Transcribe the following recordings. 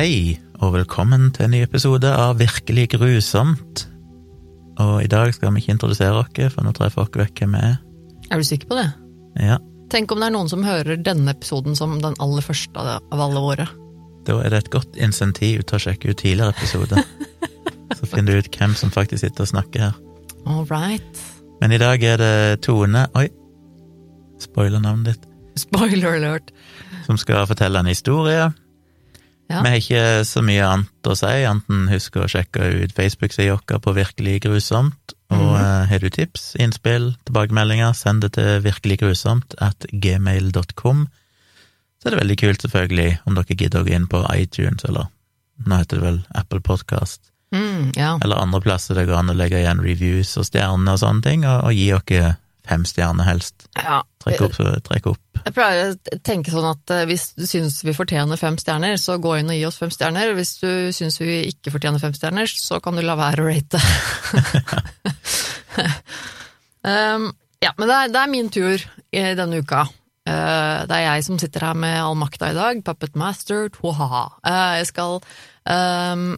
Hei, og velkommen til en ny episode av Virkelig grusomt. Og i dag skal vi ikke introdusere oss, for nå jeg folk vet hvem vi er. Er du sikker på det? Ja, Tenk om det er noen som hører denne episoden som den aller første av alle våre. da er det et godt insentiv til å sjekke ut tidligere episoder. Så finner du ut hvem som faktisk sitter og snakker her. All right. Men i dag er det Tone Oi, spoiler navnet ditt. Spoiler alert. Som skal fortelle en historie. Ja. Vi har ikke så mye annet å si, enten husk å sjekke ut Facebook-sida vår på Virkelig grusomt. Og mm. uh, har du tips, innspill, tilbakemeldinger, send det til virkeliggrusomt at gmail.com. Så er det veldig kult, selvfølgelig, om dere gidder å gå inn på iTunes, eller nå heter det vel Apple Podcast, Mm, ja. eller andre plasser det går an å legge igjen reviews og stjerner og sånne ting, og, og gi dere fem stjerner helst. ja. Trekk opp, trekk opp. Jeg pleier å tenke sånn at eh, hvis du syns vi fortjener fem stjerner, så gå inn og gi oss fem stjerner. Hvis du syns vi ikke fortjener fem stjerner, så kan du la være å rate. um, ja, men det er, det er min tur i denne uka. Uh, det er jeg som sitter her med all makta i dag. Puppet Master, twaha. Uh, jeg skal um,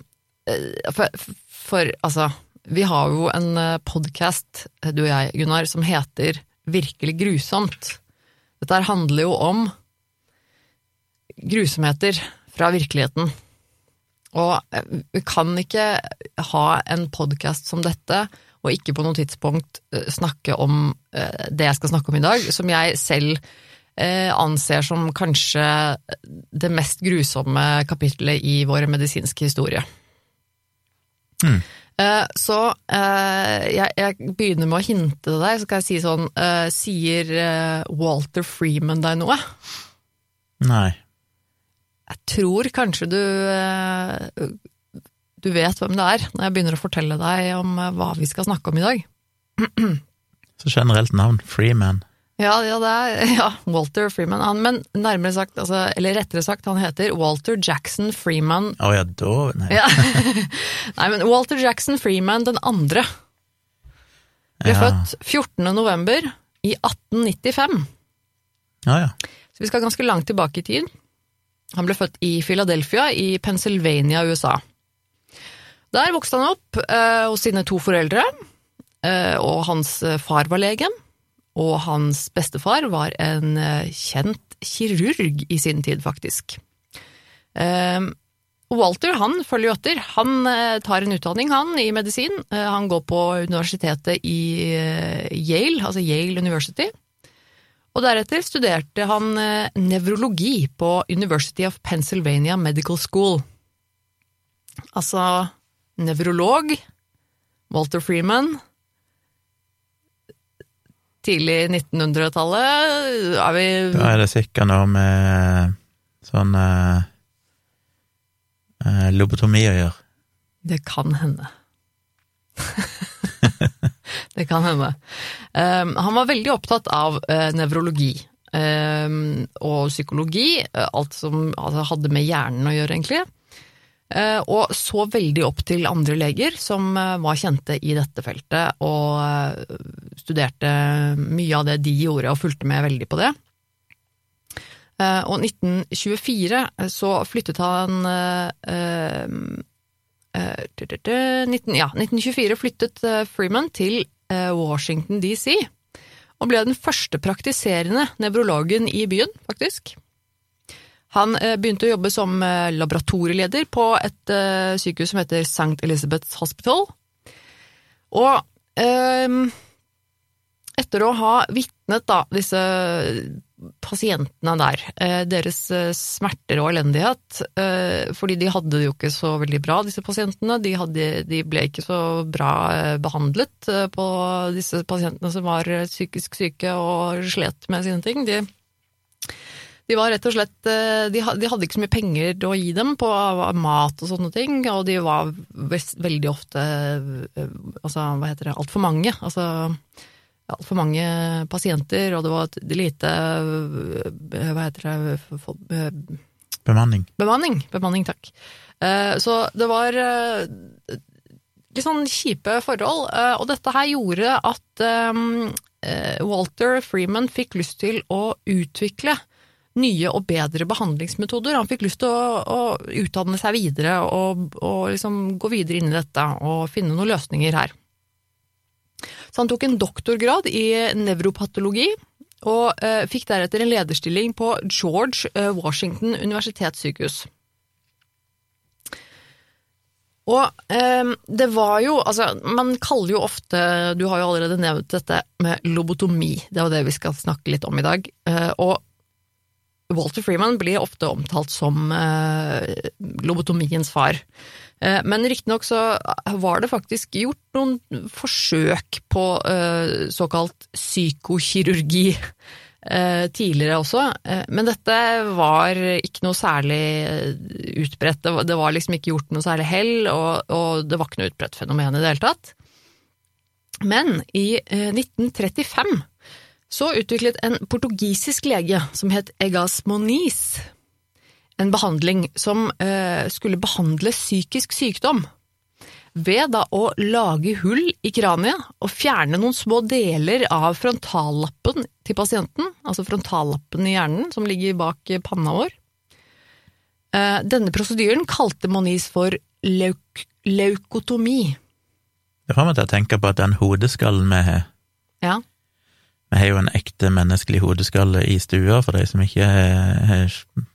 eh, for, for altså, vi har jo en podkast, du og jeg, Gunnar, som heter Virkelig grusomt. Dette handler jo om grusomheter fra virkeligheten. Og eh, vi kan ikke ha en podkast som dette, og ikke på noe tidspunkt eh, snakke om eh, det jeg skal snakke om i dag, som jeg selv anser som kanskje det mest grusomme kapitlet i vår medisinske historie. Mm. Eh, Så eh, jeg, begynner med å hinte til deg, så kan jeg si sånn eh, Sier Walter Freeman deg noe? Nei. Jeg tror kanskje du Du vet hvem det er, når jeg begynner å fortelle deg om hva vi skal snakke om i dag. Så generelt navn, Freeman. Ja, ja, er ja, Walter Freeman. Han, men nærmere sagt, altså, eller rettere sagt, han heter Walter Jackson Freeman Å ja, da Nei. ja. Nei, men Walter Jackson Freeman den andre ble Ja. født 14. november i 1895. Ja, ja. Så vi skal ganske langt tilbake i tid. Han ble født i Philadelphia i Pennsylvania, USA. Der vokste han opp eh, hos sine to foreldre, eh, og hans eh, far var legen, og hans bestefar var en eh, kjent kirurg i sin tid, faktisk. Eh, Walter han følger jo etter. Han eh, tar en utdanning han i medisin. Eh, han går på universitetet i Yale, altså Yale University. Og deretter studerte han nevrologi på University of Pennsylvania Medical School. Altså nevrolog, Walter Freeman. Tidlig 1900-tallet er vi Da er det sikkert noe med sånn eh, eh, lobotomi å gjøre. Det kan hende. det kan hende. Um, han var veldig opptatt av uh, nevrologi um, og psykologi, uh, alt som altså, hadde med hjernen å gjøre, egentlig. Uh, og så veldig opp til andre leger som uh, var kjente i dette feltet, og studerte mye av det de gjorde, og fulgte med veldig på det. Uh, og 1924 så flyttet han Eh, du, 19, ja, 1924 flyttet eh, Freeman til eh, Washington DC, og ble den første praktiserende nevrologen i byen, faktisk. Han eh, begynte å jobbe som eh, laboratorieleder på et eh, sykehus som heter St. Elizabeth's Hospital. Og ehm, etter å ha vitnet da, disse pasientene der, eh, deres eh, smerter og elendighet, eh, fordi de hadde det jo ikke så veldig bra, disse pasientene. De, hadde, de ble ikke så bra eh, behandlet eh, på disse pasientene som var psykisk syke og slet med sine ting. De, de var rett og slett de, hadde ikke så mye penger å gi dem på mat og sånne ting, og de var veldig ofte altså, hva heter det, altfor mange. Altså altfor mange pasienter, og det var et lite øh, Hva heter det for, øh, Bemanning. Bemanning. Bemanning, takk. Eh, Så det var eh, litt sånn kjipe forhold, eh, og dette her gjorde at eh, eh, Walter Freeman fikk lyst til å utvikle nye og bedre behandlingsmetoder. Han fikk lyst til å, å utdanne seg videre og, og liksom gå videre inn i dette og finne noen løsninger her. Så han tok en doktorgrad i nevropatologi, og eh, fikk deretter en lederstilling på George eh, Washington universitetssykehus. Og eh, det var jo Altså, man kaller jo ofte Du har jo allerede nevnt dette med lobotomi, det er jo det vi skal snakke litt om i dag. Eh, og Walter Freeman blir ofte omtalt som eh, lobotomiens far. Eh, men riktignok så var det faktisk gjort noen forsøk på eh, såkalt psykokirurgi eh, tidligere også, eh, men dette var ikke noe særlig utbredt. Det var, liksom ikke gjort noe særlig hell, og, det var ikke noe utbredt fenomen i det hele tatt. Men i 1935 så utviklet en portugisisk lege som het Egas Moniz en behandling som eh, skulle behandle psykisk sykdom. Ved da å lage hull i kraniet og fjerne noen små deler av frontallappen til pasienten, altså frontallappen i hjernen som ligger bak panna vår. Eh, denne prosedyren kalte Moniz for leuk leukotomi. Det får meg til å tenke på at den hodeskallen vi har ja. Vi har jo en ekte menneskelig hodeskalle i stua, for de som ikke har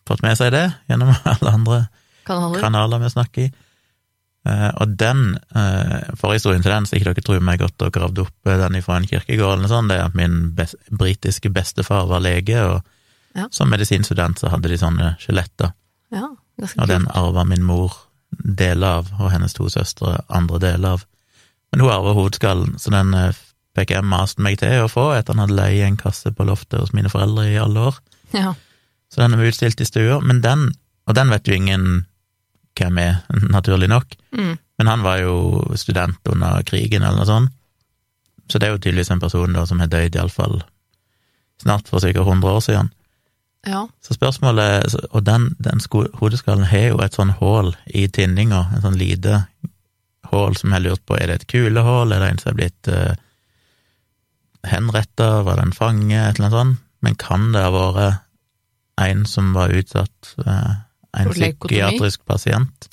fått med seg det gjennom alle andre kanaler, kanaler vi snakker i. Uh, og den, uh, forhistorien til den, så ikke dere tror meg godt og gravd opp den ifra en kirkegård eller sånn, det er at min best, britiske bestefar var lege, og ja. som medisinstudent så hadde de sånne skjeletter. Ja, og den arva min mor deler av, og hennes to søstre andre deler av. Men hun arva hovedskallen, så den fikk jeg mast meg til å få etter han hadde leid en kasse på loftet hos mine foreldre i alle år. Ja. Så den er utstilt i stua, men den, og den vet jo ingen hvem er, naturlig nok, mm. men han var jo student under krigen eller noe sånt, så det er jo tydeligvis en person da som har dødd iallfall snart for sikkert 100 år siden. Ja. Så spørsmålet Og den, den hodeskallen har jo et sånn hull i tinninga, en sånn lite hull som jeg har lurt på, er det et kulehull, er det en som er blitt uh, henretta, var det en fange, et eller annet sånt, men kan det ha vært en som var utsatt, eh, en psykiatrisk pasient,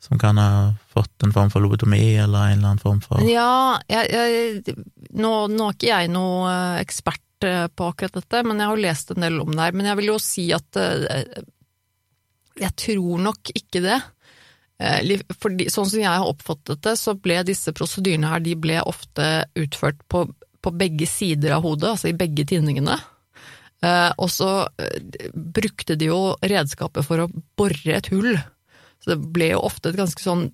som kan ha fått en form for lobotomi, eller en eller annen form for Ja, jeg, jeg, nå, nå, er ikke jeg noe eh, ekspert eh, på akkurat dette, men jeg har lest en del om det her. Men jeg vil jo si at jeg tror nok ikke det. Fordi, sånn som jeg har oppfattet det, så ble disse prosedyrene her de ble ofte utført på på begge sider av hodet, altså i begge tinningene. Eh, og så eh, brukte de jo redskapet for å bore et hull. Så det ble jo ofte et ganske sånn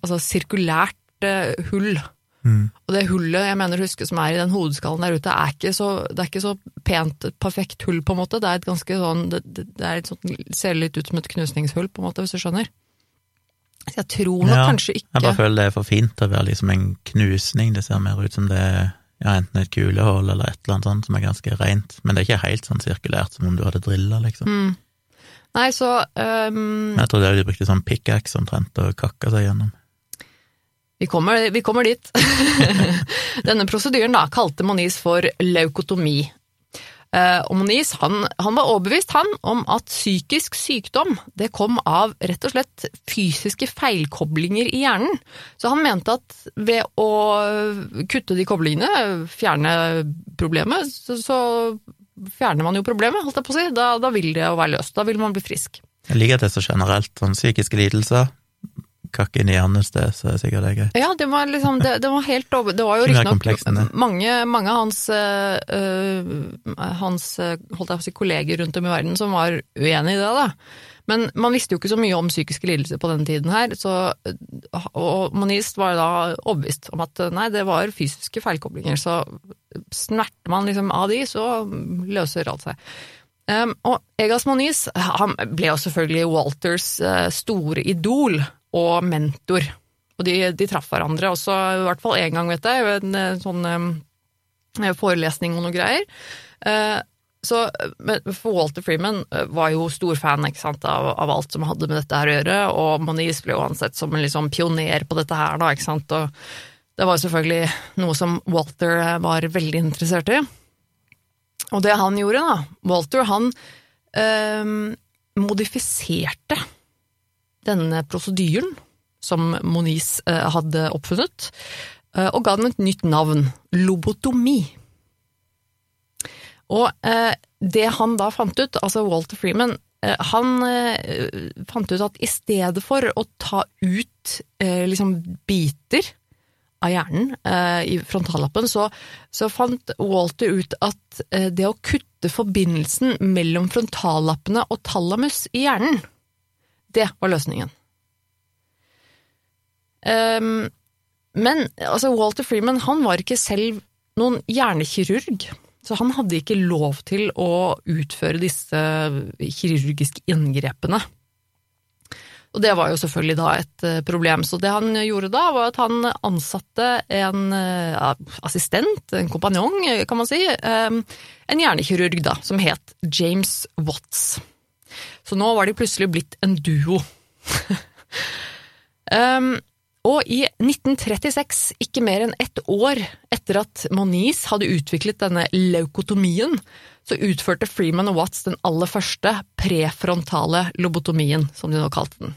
altså sirkulært eh, hull. Mm. Og det hullet jeg mener husker som er i den hodeskallen der ute, er ikke så, det er ikke så pent, perfekt hull, på en måte. Det er et ganske sånn Det, det er et sånt, ser litt ut som et knusningshull, på en måte, hvis du skjønner. Så jeg tror nok ja, kanskje ikke Jeg bare føler det er for fint til å være liksom en knusning. Det ser mer ut som det er ja, enten et kulehull eller et eller annet sånt som er ganske rent, men det er ikke helt sånn sirkulært som om du hadde drilla, liksom. Mm. Nei, så um, jeg trodde de brukte sånn pickaxe omtrent og kakka seg gjennom. Vi kommer, vi kommer dit. Denne prosedyren da kalte Moniz for leukotomi, Eh, og Moniz han, han, var overbevist han, om at psykisk sykdom det kom av rett og slett fysiske feilkoblinger i hjernen. Så han mente at ved å kutte de koblingene, fjerne problemet, så, så fjerner man jo problemet, holdt jeg på å si. Da, da vil det jo være løst. Da vil man bli frisk. Jeg liker det så generelt, sånn psykiske lidelser kakke inn i hjernet sted, så er det sikkert det greit. Ja, det var liksom, det, det var helt over Det var jo riktignok mange, mange av hans, øh, hans holdt jeg på å si, kolleger rundt om i verden som var uenig i det, da. Men man visste jo ikke så mye om psykiske lidelser på denne tiden her, så, og Monist var da overbevist om at nei, det var fysiske feilkoblinger, så snerter man liksom av de, så løser alt seg. Um, og Egas Moniz han ble jo selvfølgelig Walters uh, store idol og mentor. Og de, de traff hverandre også, i hvert fall én gang, vet jeg, en, en sånn um, forelesning og noe greier. Uh, så for Walter Freeman var jo stor fan sant, av, av, alt som hadde med dette her å gjøre, og Moniz ble jo ansett som en liksom pioner på dette her, da, ikke sant. Og det var selvfølgelig noe som Walter var veldig interessert i. Og det han gjorde, da Walter han eh, modifiserte denne prosedyren som Moniz eh, hadde oppfunnet, eh, og ga den et nytt navn, lobotomi. Og eh, det han da fant ut, altså Walter Freeman, han fant ut at i stedet for å ta ut liksom biter av hjernen i frontallappen, så, så, fant Walter ut at det å kutte forbindelsen mellom frontallappene og thalamus i hjernen, det var løsningen. Um, men altså, Walter Freeman han var ikke selv noen hjernekirurg, så han hadde ikke lov til å utføre disse kirurgiske inngrepene. Og det var jo selvfølgelig da et eh, problem, så det han gjorde da, var at han ansatte en uh, assistent, en kompanjong, kan man si, um, en hjernekirurg da, som het James Watts. Så nå var de plutselig blitt en duo. um, Og i 1936, ikke mer enn ett år etter at Moniz hadde utviklet denne leukotomien, så utførte Freeman og Watts den aller første prefrontale lobotomien, som de nå kalte den.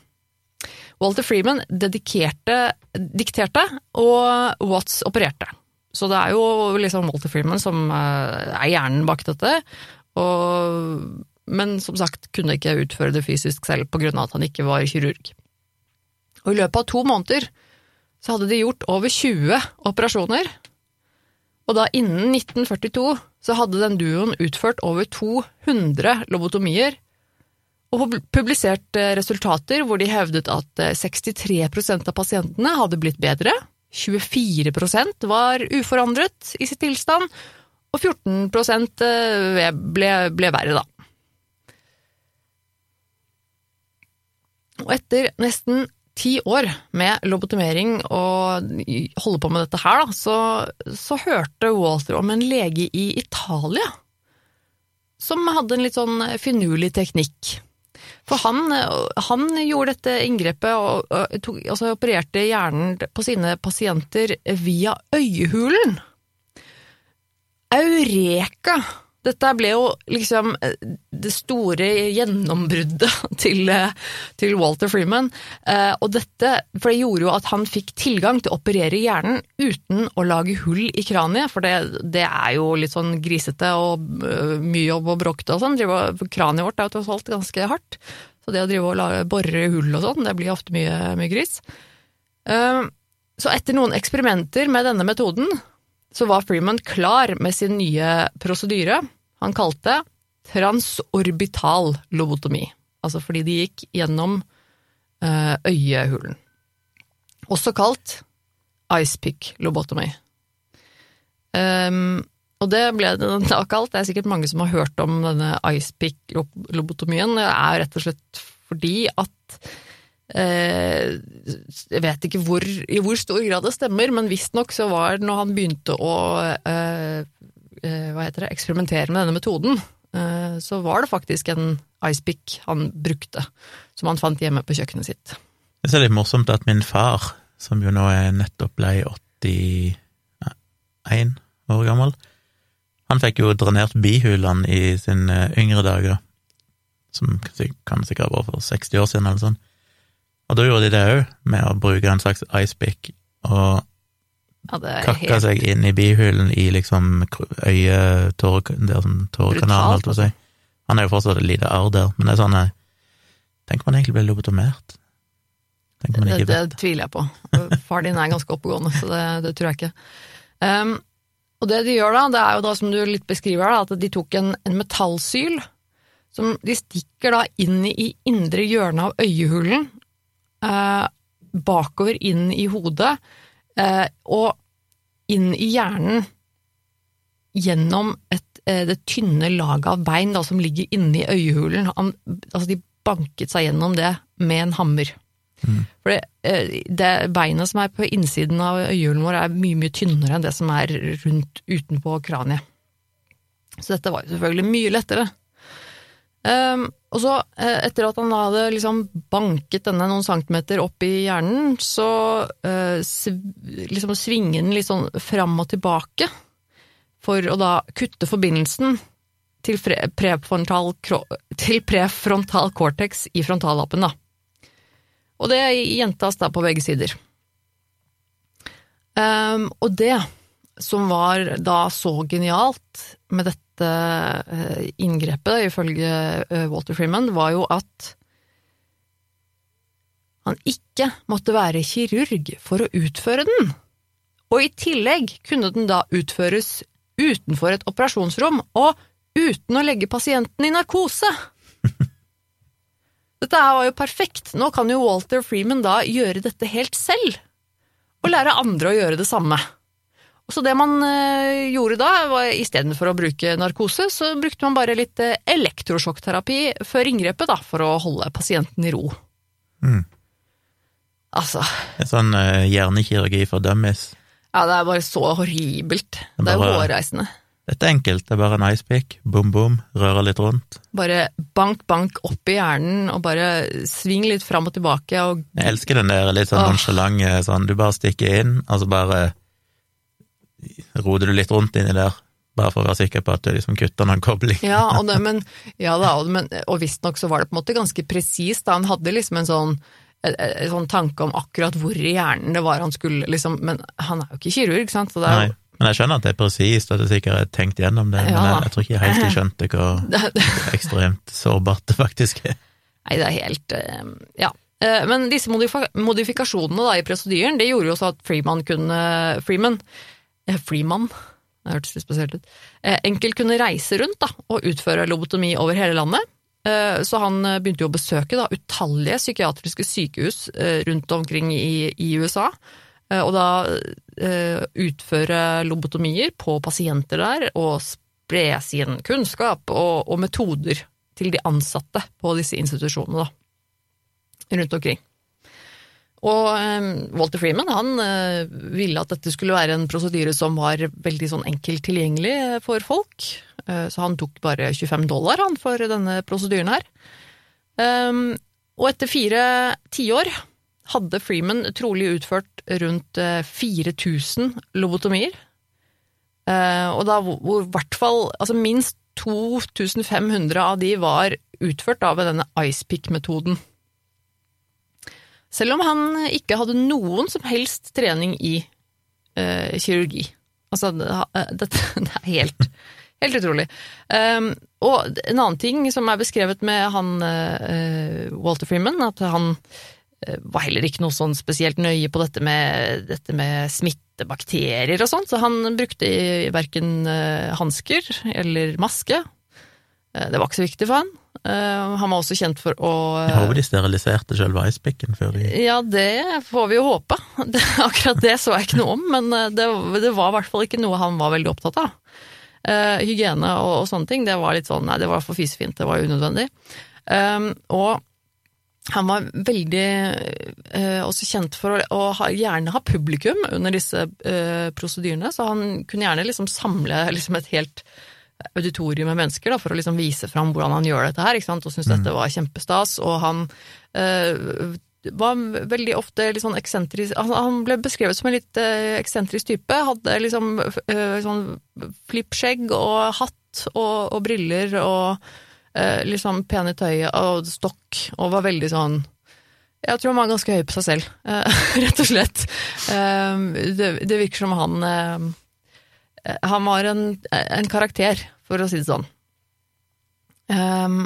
Walter Freeman dikterte, og Watts opererte. Så det er jo liksom Walter Freeman som eh, er hjernen bak dette, og, men som sagt kunne ikke utføre det fysisk selv på grunn av at han ikke var kirurg. Og i løpet av to måneder så hadde de gjort over 20 operasjoner, og da innen 1942 så hadde den duoen utført over 200 lobotomier og publisert eh, resultater hvor de hevdet at 63 eh, av pasientene hadde blitt bedre, 24% var uforandret i sitt tilstand, og 14 eh, ble, ble verre, da. Og etter nesten ti år med lobotomering og holde på med dette her, da, så, så, hørte Walter om en lege i Italia som hadde en litt sånn finurlig teknikk. For han, han gjorde dette inngrepet og, og og, og opererte hjernen på sine pasienter via øyehulen. Eureka! Dette ble jo liksom eh, det store gjennombruddet til, eh, til, Walter Freeman. Eh, og dette, for det gjorde jo at han fikk tilgang til å operere hjernen uten å lage hull i kraniet, for det, det er jo litt sånn grisete og mye jobb og bråkete og sånn. Kraniet vårt er jo tross alt ganske hardt, så det å drive og bore hull og sånn, det blir ofte mye, mye gris. Så etter noen eksperimenter med denne metoden, så var Freeman klar med sin nye prosedyre. Han kalte transorbital lobotomi, altså fordi de gikk gjennom uh, øyehulen. Også kalt icepick lobotomi. Um, og det ble det da kalt. Det er sikkert mange som har hørt om denne icepick lobotomien Det er rett og slett fordi at Eh, jeg vet ikke hvor, i hvor stor grad det stemmer, men visstnok så var det når han begynte å eh, eh, hva heter det, eksperimentere med denne metoden, så var det faktisk en icepick han brukte, som han fant hjemme på kjøkkenet sitt. Det er litt morsomt at min far, som jo nå er nettopp ble 81 år gammel, han fikk jo drenert bihulene i sine yngre dager, som kan sikkert ha for 60 år siden eller sånn. Og da gjorde de det òg, med å bruke en slags icepick og ja, kakka helt... seg inn i bihulen i liksom tårekanalen, holdt jeg på å si. Altså. Han er jo fortsatt et lite arr der, men det er sånn eh, Tenk om han egentlig ble lobotomert? Det, det, det tviler jeg på. Far din er ganske oppegående, så det, det tror jeg ikke. Um, og det de gjør da, det er jo da som du litt beskriver, da, at de tok en, en metallsyl som de stikker da inn i indre hjørne av øyehulen, eh, bakover inn i hodet eh, og inn i hjernen gjennom et, eh, det tynne laget av bein da, som ligger inni øyehulen. Han, altså de banket seg gjennom det med en hammer. Mm. For det, eh, det, beinet som er på innsiden av øyehulen vår, er mye mye tynnere enn det som er rundt utenpå kraniet. Så dette var jo selvfølgelig mye lettere. Um, og så, eh, etter at han hadde liksom banket denne noen centimeter opp i hjernen, så uh, liksom svinge den litt sånn fram og tilbake for å da kutte forbindelsen til, prefrontal, til prefrontal cortex i frontallappen, da. Og det gjentas da på begge sider. Um, og det som var da så genialt med dette eh, inngrepet, ifølge eh, Walter Freeman, var jo at han ikke måtte være kirurg for å utføre den. Og i tillegg kunne den da utføres utenfor et operasjonsrom og uten å legge pasienten i narkose. Dette her var jo perfekt. Nå kan jo Walter Freeman da gjøre dette helt selv, og lære andre å gjøre det samme. Så det man eh, gjorde da, var istedenfor å bruke narkose, så brukte man bare litt eh, elektrosjokkterapi før inngrepet, da, for å holde pasienten i ro. Mm. Altså, sånn eh, hjernekirurgi for dummies. ja, det er bare så horribelt. Det er jo hårreisende. Dette er enkelt, det er bare en icepick, bom bom, røre litt rundt. Bare bank, bank opp i hjernen, og bare sving litt fram og tilbake, og Jeg elsker den der litt sånn nonsjalante sånn, du bare stikker inn, og så bare roder du litt rundt inni der, bare for å være sikker på at du liksom kutter noen kobling. Ja, og, det, men, ja da, og, men, og visstnok så var det på en måte ganske presist. Han hadde liksom en sånn, en, sånn tanke om akkurat hvor i hjernen det var han skulle liksom Men han er jo ikke kirurg, sant? Så det er jo men jeg skjønner at det er presist, at du sikkert har tenkt gjennom det, men jeg, jeg tror ikke jeg helt jeg skjønte hvor ekstremt sårbart det faktisk er. Nei, det er helt eh, Ja. Eh, Men disse modifika modifikasjonene da i prosedyren, det gjorde jo også at Freeman kunne Freeman Freeman, det hørtes litt spesielt ut. eh, Enkelt kunne reise rundt da, og utføre lobotomi over hele landet. Eh, Så han eh, begynte jo å besøke da, utallige psykiatriske sykehus eh, rundt omkring i, i USA. Og da utføre lobotomier på pasienter der, og spre sin kunnskap og, og metoder til de ansatte på disse institusjonene, da. Rundt omkring. Og eh, Walter Freeman han eh, ville at dette skulle være en prosedyre som var veldig sånn enkelt tilgjengelig eh, for folk. Eh, så han tok bare 25 dollar han for denne prosedyren her. Um, og etter fire tiår hadde Freeman trolig utført rundt eh, 4000 lobotomier. Og da hvor hvert fall altså minst 2500 av de var utført da ved denne icepick-metoden. Selv om han ikke hadde noen som helst trening i uh, kirurgi. Altså, det, eh, dette det er helt, helt utrolig. Um, og en annen ting som er beskrevet med han uh, Walter Freeman, at han uh, var heller ikke noe sånn spesielt nøye på dette med, dette med smittebakterier og sånt, så han brukte verken hansker eller maske. Eh, det var ikke så viktig for han. Eh, han var også kjent for å Jeg håper de steriliserte selve icepicken før de ja, det får vi jo håpe. Det, akkurat det så jeg ikke noe om, men eh, det, det var i hvert fall ikke noe han var veldig opptatt av. Eh, hygiene og, og sånne ting, det var litt sånn, nei, det var for fisefint, det var unødvendig. Um, og han var veldig eh, også kjent for å, å ha, gjerne ha publikum under disse eh, prosedyrene, så han kunne gjerne liksom samle liksom et helt auditorium med mennesker da, for å liksom vise fram hvordan han gjør dette her, ikke sant? og syntes dette var kjempestas. Og han eh, var veldig ofte litt sånn eksentrisk altså, Han ble beskrevet som en litt eh, eksentrisk type. Hadde liksom eh, sånn flippskjegg og hatt og, og briller og liksom pen i tøyet og stokk, og var veldig sånn jeg tror han var ganske høy på seg selv, rett og slett. Det, det virker som han Han var en, en karakter, for å si det sånn. Um,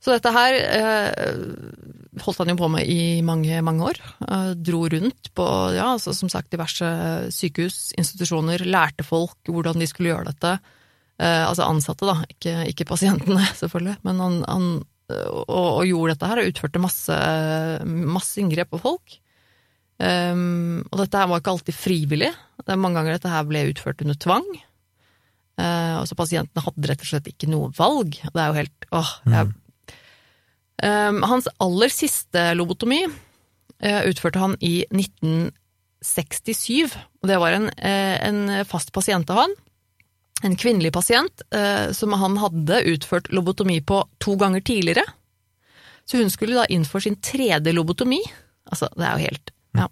så dette her uh, holdt han jo på med i mange, mange år. Uh, dro rundt på, ja, altså, som sagt, diverse sykehus, institusjoner, lærte folk hvordan de skulle gjøre dette. Uh, altså ansatte, da, ikke, ikke pasientene, selvfølgelig. Men han, han og, og gjorde dette her, og utførte masse, masse inngrep på folk. Um, og dette her var ikke alltid frivillig. Det er mange ganger dette her ble utført under tvang. Uh, så Pasientene hadde rett og slett ikke noe valg. Det er jo helt åh, jeg, um, Hans aller siste lobotomi uh, utførte han i 1967. Og det var en, uh, en fast pasient av han. En kvinnelig pasient som han hadde utført lobotomi på to ganger tidligere. Så hun skulle da inn for sin tredje lobotomi. Altså, det er jo helt ja.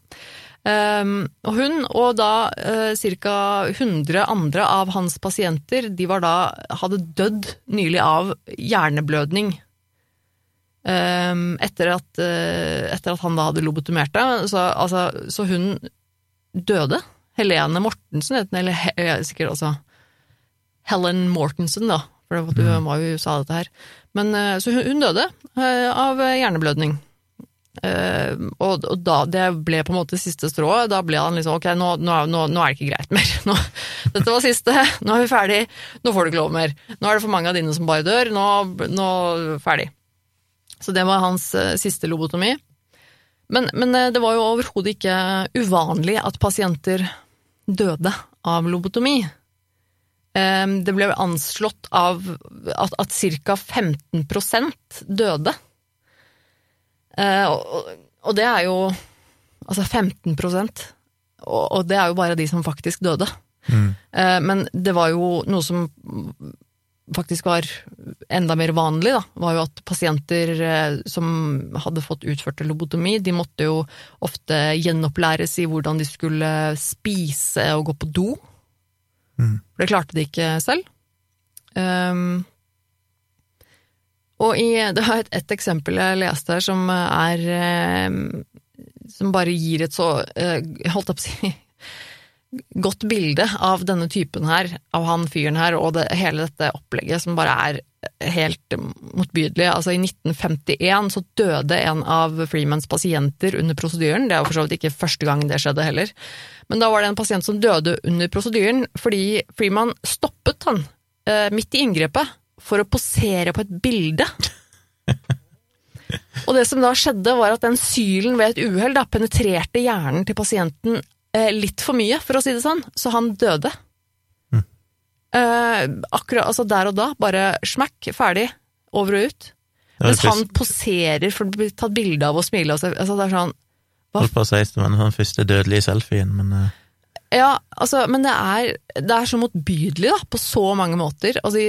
Um, og hun og da uh, ca. 100 andre av hans pasienter de var da, hadde dødd nylig av hjerneblødning. Um, etter, at, uh, etter, at, han da hadde lobotomert det. Så, altså, så hun døde. Helene Mortensen het hun, eller he, sikkert også Helen Mortensen, da, for hun var, var jo i USA, dette her. Men, uh, så hun, hun døde av hjerneblødning. Uh, og, og, da det ble på en måte siste strået. Da ble han liksom ok, nå, nå, nå, nå er det ikke greit mer. Nå, dette var siste, nå er vi ferdig, nå får du ikke lov mer. Nå er det for mange av dine som bare dør, nå, nå ferdig. Så det var hans uh, siste lobotomi. Men, men uh, det var jo overhodet ikke uvanlig at pasienter døde av lobotomi. det ble anslått av at, at ca. 15 døde og, og, det er jo altså 15 og, og det er jo bare de som faktisk døde. Mm. Eh, men det var jo noe som faktisk var enda mer vanlig, da, var jo at pasienter eh, som hadde fått utført lobotomi, de måtte jo ofte gjenopplæres i hvordan de skulle spise og gå på do. Mm. For det klarte de ikke selv. Um, og i, det var et, et, eksempel jeg leste her som er eh, Som bare gir et så eh, Holdt jeg på å si godt bilde av denne typen her, av han fyren her, og det, hele dette opplegget som bare er helt motbydelig. Altså, i 1951 så døde en av Freemans pasienter under prosedyren. Det er jo for så vidt ikke første gang det skjedde heller. Men da var det en pasient som døde under prosedyren fordi Freeman stoppet han eh, midt i inngrepet for å posere på et bilde. Og det som da skjedde, var at den sylen ved et uhell penetrerte hjernen til pasienten eh, litt for mye, for å si det sånn, så han døde. Mm. Eh, akkurat, altså der og da, bare smekk, ferdig, over og ut. Mens han poserer for å bli tatt bilde av og smile. Altså, det er sånn Holdt på å si som den første dødelige selfien, men uh... Ja, altså, men det er, det er så motbydelig, da, på så mange måter. Altså,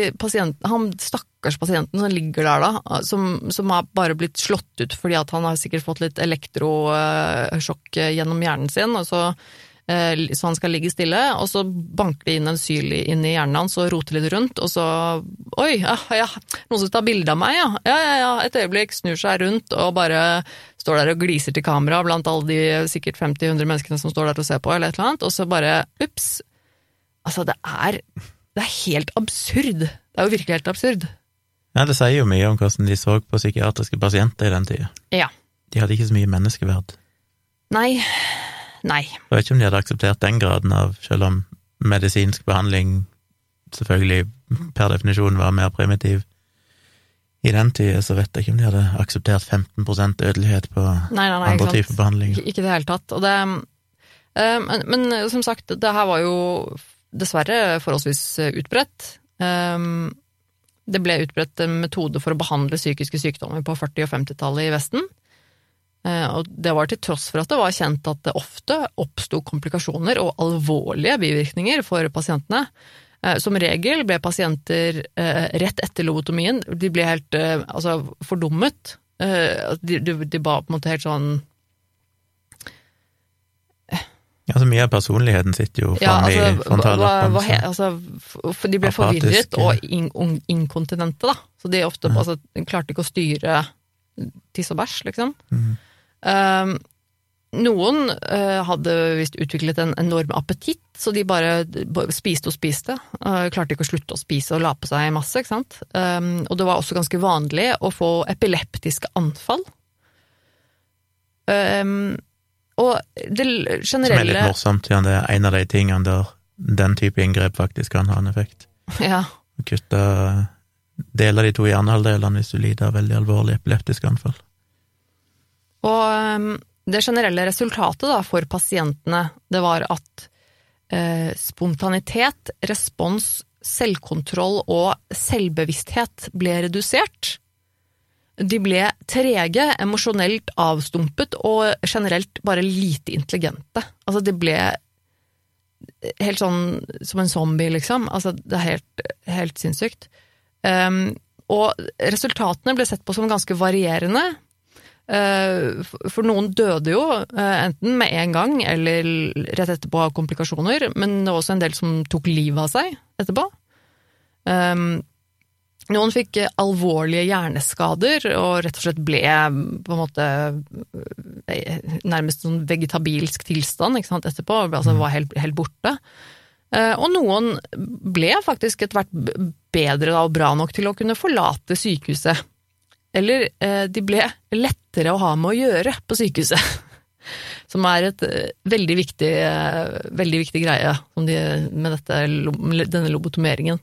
han stakkars pasienten som ligger der, da, som, som har bare blitt slått ut fordi at han har sikkert fått litt elektrosjokk gjennom hjernen sin, og så Eh, så han skal ligge stille, og så banker det inn en syl inn i hjernen hans og roter litt rundt, og så Oi, ja, ja, noen som tar bilde av meg, ja. Ja, ja, ja. Et øyeblikk, snur seg rundt og bare står der og gliser til kamera blant alle de sikkert 50-100 menneskene som står der og ser på, eller et eller annet, og så bare ups. Altså, det er Det er helt absurd. Det er jo virkelig helt absurd. Ja, det sier jo mye om hvordan de så på psykiatriske pasienter i den tida. Ja. De hadde ikke så mye menneskeverd. Nei, Nei. Jeg vet ikke om de hadde akseptert den graden av, selv om medisinsk behandling selvfølgelig per definisjon var mer primitiv. I den tida så vet jeg ikke om de hadde akseptert 15% dødelighet på nei, nei, nei, andre typer behandling. Ikke, ikke det hele tatt. Det, øh, men, men, som sagt, det her var jo dessverre forholdsvis utbredt. Um, det ble utbredt en metode for å behandle psykiske sykdommer på 40- og 50-tallet i Vesten. Eh, og det var til tross for at det var kjent at det ofte oppsto komplikasjoner og alvorlige bivirkninger for pasientene. Eh, som regel ble pasienter eh, rett etter lobotomien de ble helt altså, fordummet. De, de, de ba på en måte helt sånn Altså Mye av personligheten sitter jo ja, altså, frontallappen. Altså, de ble forvirret og in, inkontinente, da. Så de ofte mm. altså, klarte ikke å styre tiss og bæsj, liksom. Mm. Um, noen uh, hadde visst utviklet en enorm appetitt, så de bare, spiste og spiste. Uh, klarte ikke å slutte å spise og la på seg masse, ikke sant. Um, og det var også ganske vanlig å få epileptiske anfall. Um, og det generelle Som er litt morsomt, ja, det er en av de tingene der den type inngrep faktisk kan ha en effekt. Ja. Kutte deler de to hjernehalvdelene hvis du lider av veldig alvorlig epileptisk anfall. Og um, det generelle resultatet da, for pasientene, det var at eh, spontanitet, respons, selvkontroll og selvbevissthet ble redusert. De ble trege, emosjonelt avstumpet og generelt bare lite intelligente. Altså, de ble helt sånn som en zombie, liksom. Altså, det er helt, helt sinnssykt. Um, og resultatene ble sett på som ganske varierende. Eh, for- noen døde jo, eh, enten med en gang eller rett etterpå av komplikasjoner, men det var også en del som tok livet av seg etterpå. Um, Noen fikk eh, alvorlige hjerneskader og rett og slett ble mm, på en måte nærmest sånn vegetabilsk tilstand etterpå, altså var helt, helt borte. Og noen ble faktisk etter hvert bedre og bra nok til å kunne forlate sykehuset. Eller de ble lettere å ha med å gjøre på sykehuset. Som er et eh, veldig viktig, eh, veldig viktig greie med dette, denne lobotomeringen.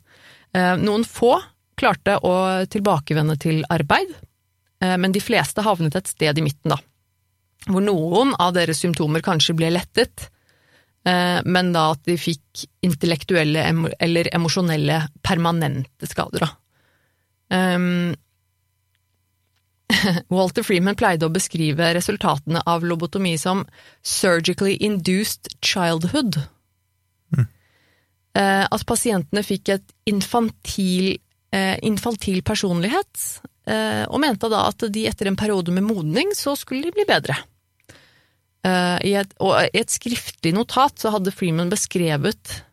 Eh, Noen få klarte å tilbakevende til arbeid, men de fleste havnet et sted i midten, da. Hvor noen av deres symptomer kanskje ble lettet, men da at de fikk intellektuelle eller emosjonelle permanente skader, da. Walter Freeman pleide å beskrive resultatene av lobotomi som surgically induced childhood. Eh, At pasientene fikk et infantil, eh, infantil personlighet, eh, og mente da at de etter en periode med modning så skulle de bli bedre. I et, og i et skriftlig notat så hadde Freeman beskrevet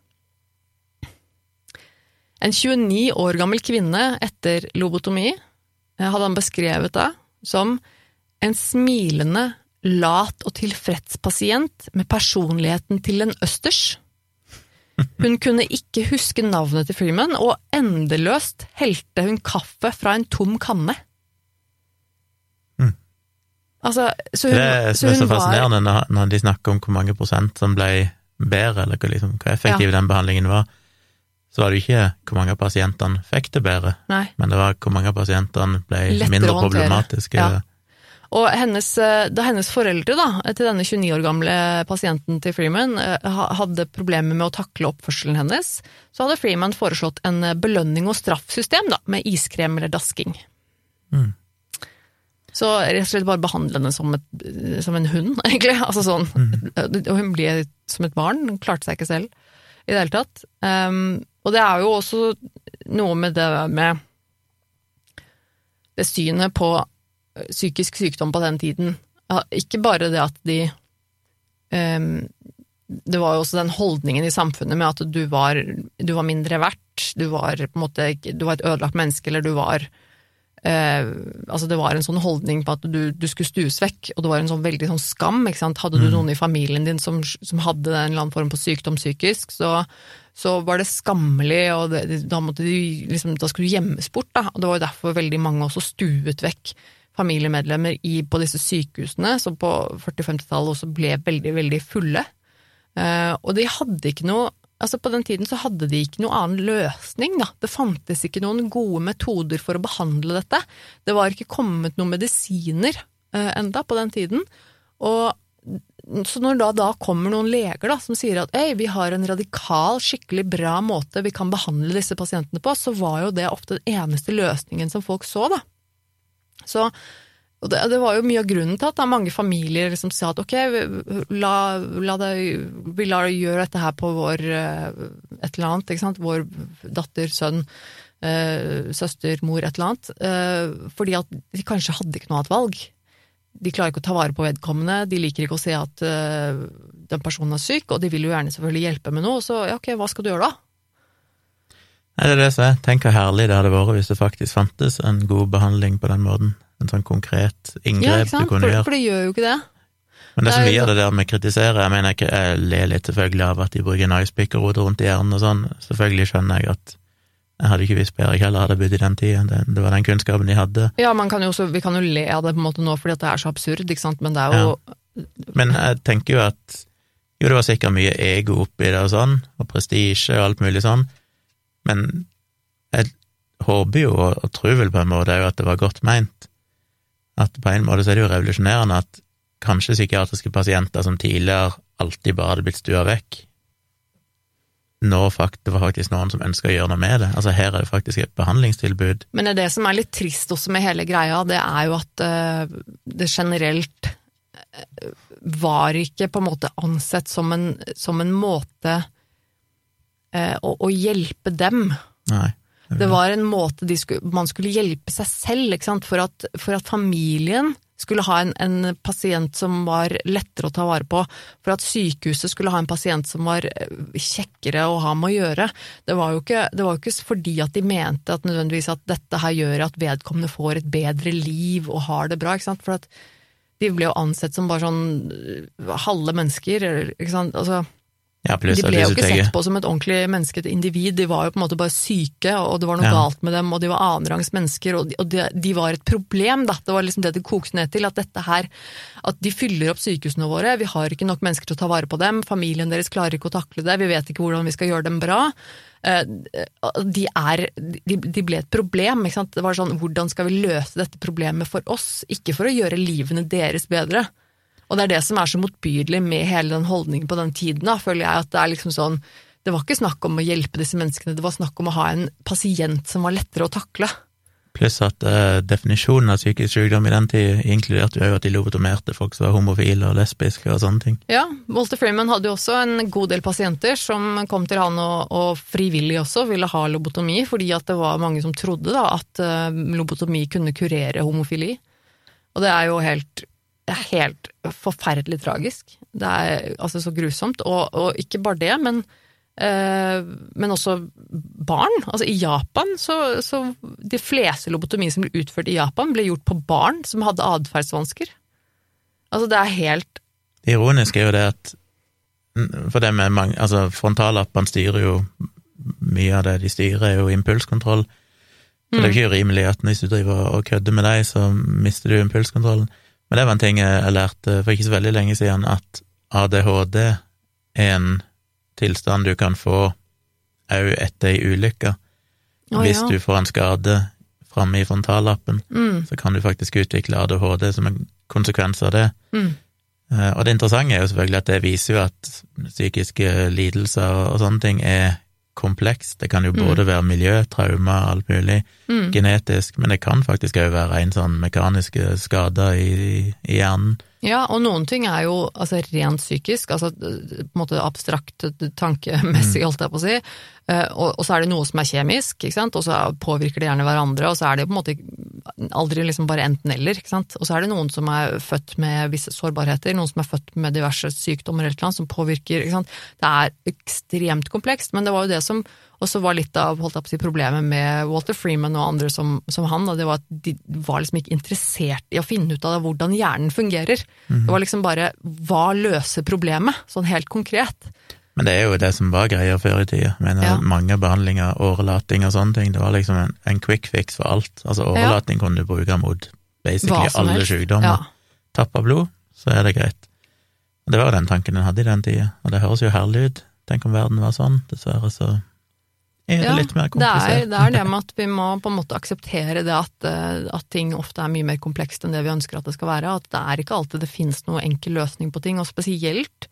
en 29 år gammel kvinne etter lobotomi hadde han beskrevet det som en smilende, lat og tilfreds pasient med personligheten til en østers. Hun kunne ikke huske navnet til Freeman, og endeløst helte hun kaffe fra en tom kanne. Mm. Altså, så Det hun, er så er så fascinerende var når, de snakker om hvor mange prosent som ble bedre, eller liksom, hvor effektiv den behandlingen var, så var det jo ikke hvor mange av pasientene fikk det bedre, Nei. men det var hvor mange av pasientene ble Lettere mindre problematiske. Ja. Og hennes, eh, da hennes foreldre da, til denne 29 år gamle pasienten til Freeman eh, hadde problemer med å takle oppførselen hennes, så hadde Freeman foreslått en eh, belønning og straffsystem da, med iskrem eller dasking. Mm. Så rett og slett bare behandle henne som, et, som en hund, egentlig. Altså sånn. Og hun ble som et barn, hun klarte seg ikke selv i det hele tatt. Um, og det er jo også noe med det med det synet på eh, psykisk sykdom på den tiden. Ikke bare det at de um, Det var jo også den holdningen i samfunnet med at du var, du var mindre verdt, du var måte du var et ødelagt menneske, eller du var eh, altså Det var en sånn holdning på at du, du skulle stues vekk, og det var en sånn veldig sånn skam. ikke sant? Hadde du noen i familien din som, som hadde en eller annen form for sykdom psykisk, så, så var det skammelig, og det, da, måtte du, liksom, da skulle du gjemmes bort. Da. Og det var jo derfor veldig mange også stuet vekk familiemedlemmer i, på disse sykehusene, som på 40-50-tallet også ble veldig, veldig fulle. Eh, og de hadde ikke noe Altså På den tiden så hadde de ikke noen annen løsning. Da. Det fantes ikke noen gode metoder for å behandle dette. Det var ikke kommet noen medisiner eh, enda på den tiden. Og så når da, da kommer noen leger da, som sier at «Ei, vi har en radikal, skikkelig bra måte vi kan behandle disse pasientene på, så var jo det ofte den eneste løsningen som folk så. da. Så og det, det var jo mye av grunnen til at da mange familier liksom sa at ok, la, la det, vi lar deg gjøre dette her på vår eh, et eller annet, ikke sant? vår datter, sønn, eh, søster, mor, et eller annet. Eh, fordi at de kanskje hadde ikke noe annet valg. De klarer ikke å ta vare på vedkommende, de liker ikke å se at den personen er syk, og de vil jo gjerne selvfølgelig hjelpe med noe, så ja, ok, hva skal du gjøre da? Nei, det er det som er. Tenk hvor herlig det hadde vært hvis det faktisk fantes en god behandling på den måten. En sånn konkret inngrep ja, du kunne gjøre. for det gjør jo ikke det. Men det det som vi gjør det der med kritisere, jeg mener ikke, jeg ler litt selvfølgelig av at de bruker nicepick og rundt i hjernen og sånn. Selvfølgelig skjønner jeg at jeg hadde ikke visst bedre, jeg heller hadde bodd i den tida. Det, det var den kunnskapen de hadde. Ja, man kan jo også, vi kan jo le av det på en måte nå fordi det er så absurd, ikke sant, men det er jo Men jeg tenker jo at jo, det var sikkert mye ego oppi det og sånn, og prestisje og alt mulig sånn, men jeg håper jo, og, tror vel på en måte òg, at det var godt meint. At på en måte så er det jo revolusjonerende at kanskje psykiatriske pasienter som tidligere alltid bare hadde blitt stua vekk, nå det var faktisk noen som ønska å gjøre noe med det. Altså her er det faktisk et behandlingstilbud. Men det som er litt trist også med hele greia, det er jo at eh, det generelt eh, var ikke på en måte ansett som en, som en måte å, å hjelpe dem. Nei. Det var en måte de skulle, man skulle hjelpe seg selv? For, at, for at familien skulle ha en, en pasient som var lettere å ta vare på, for at sykehuset skulle ha en pasient som var eh, kjekkere å ha med å gjøre. Det var jo ikke, det var jo ikke fordi at de mente at nødvendigvis at dette her gjør at vedkommende får et bedre liv og har det bra. For at de ble jo ansett som bare sånn eh, halve mennesker, ikke sant. Altså, Ja, de ble jo ikke sett på som et ordentlig menneske, et individ, de var jo på en måte bare syke, og det var noe Ja. galt med dem, og de var annenrangs mennesker, og de, og de, de var et problem, da. Det var liksom det det kokte ned til, at dette her, at de fyller opp sykehusene våre, vi har ikke nok mennesker til å ta vare på dem, familien deres klarer ikke å takle det, vi vet ikke hvordan vi skal gjøre dem bra. Eh, De, er, de, de ble et problem, ikke sant. Det var sånn, hvordan skal vi løse dette problemet for oss, ikke for å gjøre livene deres bedre. Og det er det som er så motbydelig med hele den holdningen på den tiden, da, føler jeg at det er liksom sånn Det var ikke snakk om å hjelpe disse menneskene, det var snakk om å ha en pasient som var lettere å takle. Pluss at eh, definisjonen av psykisk sykdom i den tid inkluderte jo at de lobotomerte folk som var homofile og lesbiske og sånne ting. Ja, Walter Freeman hadde jo også en god del pasienter som kom til han og, og frivillig også ville ha lobotomi, fordi at det var mange som trodde da at eh, lobotomi kunne kurere homofili. Og det er jo helt, er helt forferdelig tragisk. Det er altså så grusomt. Og, og ikke bare det, men, eh, men også barn. Altså I Japan så, så De fleste lobotomier som ble utført i Japan, ble gjort på barn som hadde atferdsvansker. Altså det er helt Det ironiske er jo det at for det med mange, altså Frontallappene styrer jo mye av det de styrer, er jo impulskontroll. Så det er jo ikke urimelig at hvis du driver og kødder med deg, så mister du impulskontrollen. Men det var en ting jeg lærte for ikke så veldig lenge siden, at ADHD er en tilstand du kan få òg etter ei ulykke. Oh, Hvis ja. du får en skade framme i frontallappen, mm, så kan du faktisk utvikle ADHD som en konsekvens av det. mm. Eh, Og det interessante er jo selvfølgelig at det viser jo at psykiske lidelser og sånne ting er komplekst. Det kan jo både være miljø, traumer, alt mulig, Mm. genetisk, men det kan faktisk òg være en sånn mekaniske skader i, i hjernen. Ja, og noen ting er jo altså, rent psykisk, altså på en måte abstrakt tankemessig, holdt jeg på å si. Eh, Og, og så er det noe som er kjemisk, ikke sant? og så påvirker det gjerne hverandre, og så er det på en måte aldri liksom bare enten-eller. ikke sant? Og så er det noen som er født med visse sårbarheter, noen som er født med diverse sykdommer eller noe som påvirker. ikke sant? Det er ekstremt komplekst, men det var jo det som også var litt av holdt jeg på å problemet med Walter Freeman og andre som, som han, da, det var at de var liksom ikke interessert i å finne ut av hvordan hjernen fungerer. Det var liksom bare hva løser problemet, sånn helt konkret. Men det er jo det som var greia før i tida. Mener, Ja. Mange behandlinger, årelating og sånne ting, det var liksom en, en quick fix for alt. Altså årelating kunne du bruke mot basically alle helst. sykdommer. Ja. Tappa blod, så er det greit. Og Det var jo den tanken en hadde i den tida, og det høres jo herlig ut. Tenk om verden var sånn. Dessverre så er det Ja, litt mer Det er, det er det med at vi må på en måte akseptere det at, eh, at ting ofte er mye mer komplekst enn det vi ønsker at det skal være. At det er ikke alltid det finnes noen enkel løsning på ting, og spesielt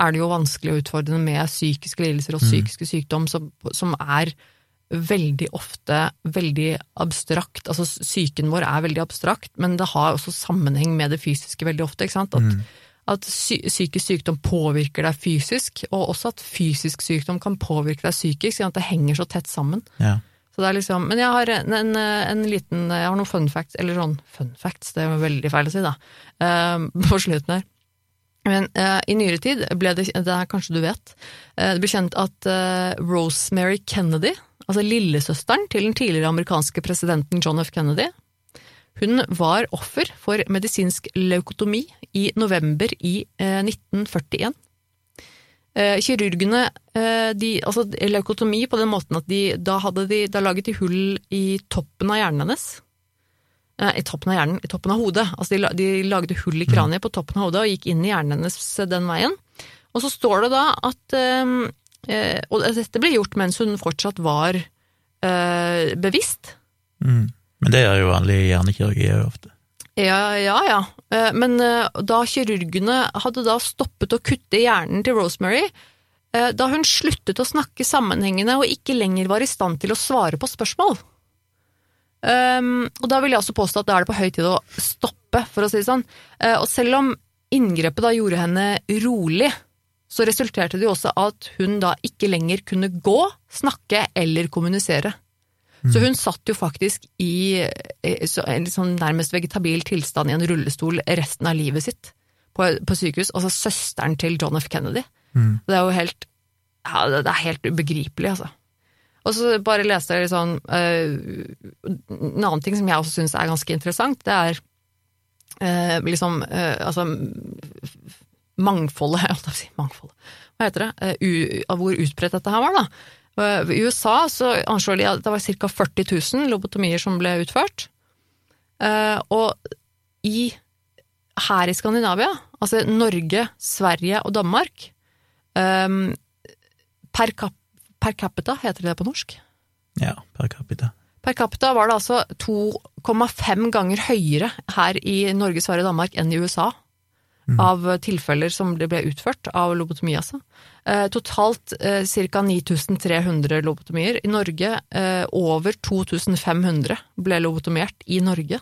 er det jo vanskelig og utfordrende med psykiske lidelser og psykiske sykdom som, som er veldig ofte veldig abstrakt. Altså psyken vår er veldig abstrakt, men det har også sammenheng med det fysiske veldig ofte. ikke sant? At, at psy- psykisk sykdom påvirker deg fysisk, og også at fysisk sykdom kan påvirke deg psykisk, siden at det henger så tett sammen. Ja. Så det er liksom, men jeg har en, en, en liten Jeg har noen fun facts, eller sånn fun facts, det er veldig feil å si, da, uh, på slutten her. Men uh, i nyere tid ble det, det er kanskje du vet, uh, det ble kjent at eh, Rosemary Kennedy, altså lillesøsteren til den tidligere amerikanske presidenten John F. Kennedy, hun var offer for medisinsk leukotomi i november i eh, 1941. Eh, kirurgene eh, de, altså Leukotomi på den måten at de da, de, da laget de hull i toppen av hjernen hennes. Eh, I toppen av hjernen, i toppen av hodet. Altså de, de lagde hull i kraniet på toppen av hodet og gikk inn i hjernen hennes den veien. Og så står det da at eh, eh, Og dette ble gjort mens hun fortsatt var eh, bevisst. Mm. Men det gjør jo vanlig hjernekirurgi ofte. Ja, ja, ja. Eh, Men eh, da kirurgene hadde da stoppet å kutte hjernen til Rosemary, eh, da hun sluttet å snakke sammenhengende og ikke lenger var i stand til å svare på spørsmål. Um, og da vil jeg også påstå at da er det på høy tid å stoppe, for å si det sånn. Og selv om inngrepet da gjorde henne rolig, så resulterte det jo også at hun da ikke lenger kunne gå, snakke eller kommunisere. Så hun satt jo faktisk i eh, en sånn nærmest vegetabil tilstand i en rullestol resten av livet sitt på, på sykehus. Altså søsteren til John F. Kennedy. Mm. Det er jo helt ja, det er helt ubegripelig, altså. Og så bare leste jeg litt sånn uh, En annen ting som jeg også syns er ganske interessant, det er uh, liksom uh, Altså mangfoldet. Hva heter det? Eh, av hvor utbredt dette her var, da. Eh, I USA så anslår de at det var ca. 40 000 lobotomier som ble utført. Eh, og i, her i Skandinavia, altså Norge, Sverige og Danmark eh, per, kap, per capita, heter det på norsk? Ja, per capita. Per capita var det altså 2,5 ganger høyere her i Norge, Sverige og Danmark enn i USA. Av tilfeller som det ble utført av lobotomi, altså. Eh, totalt eh, ca. 9300 lobotomier. I Norge eh, over 2500 ble lobotomert i Norge.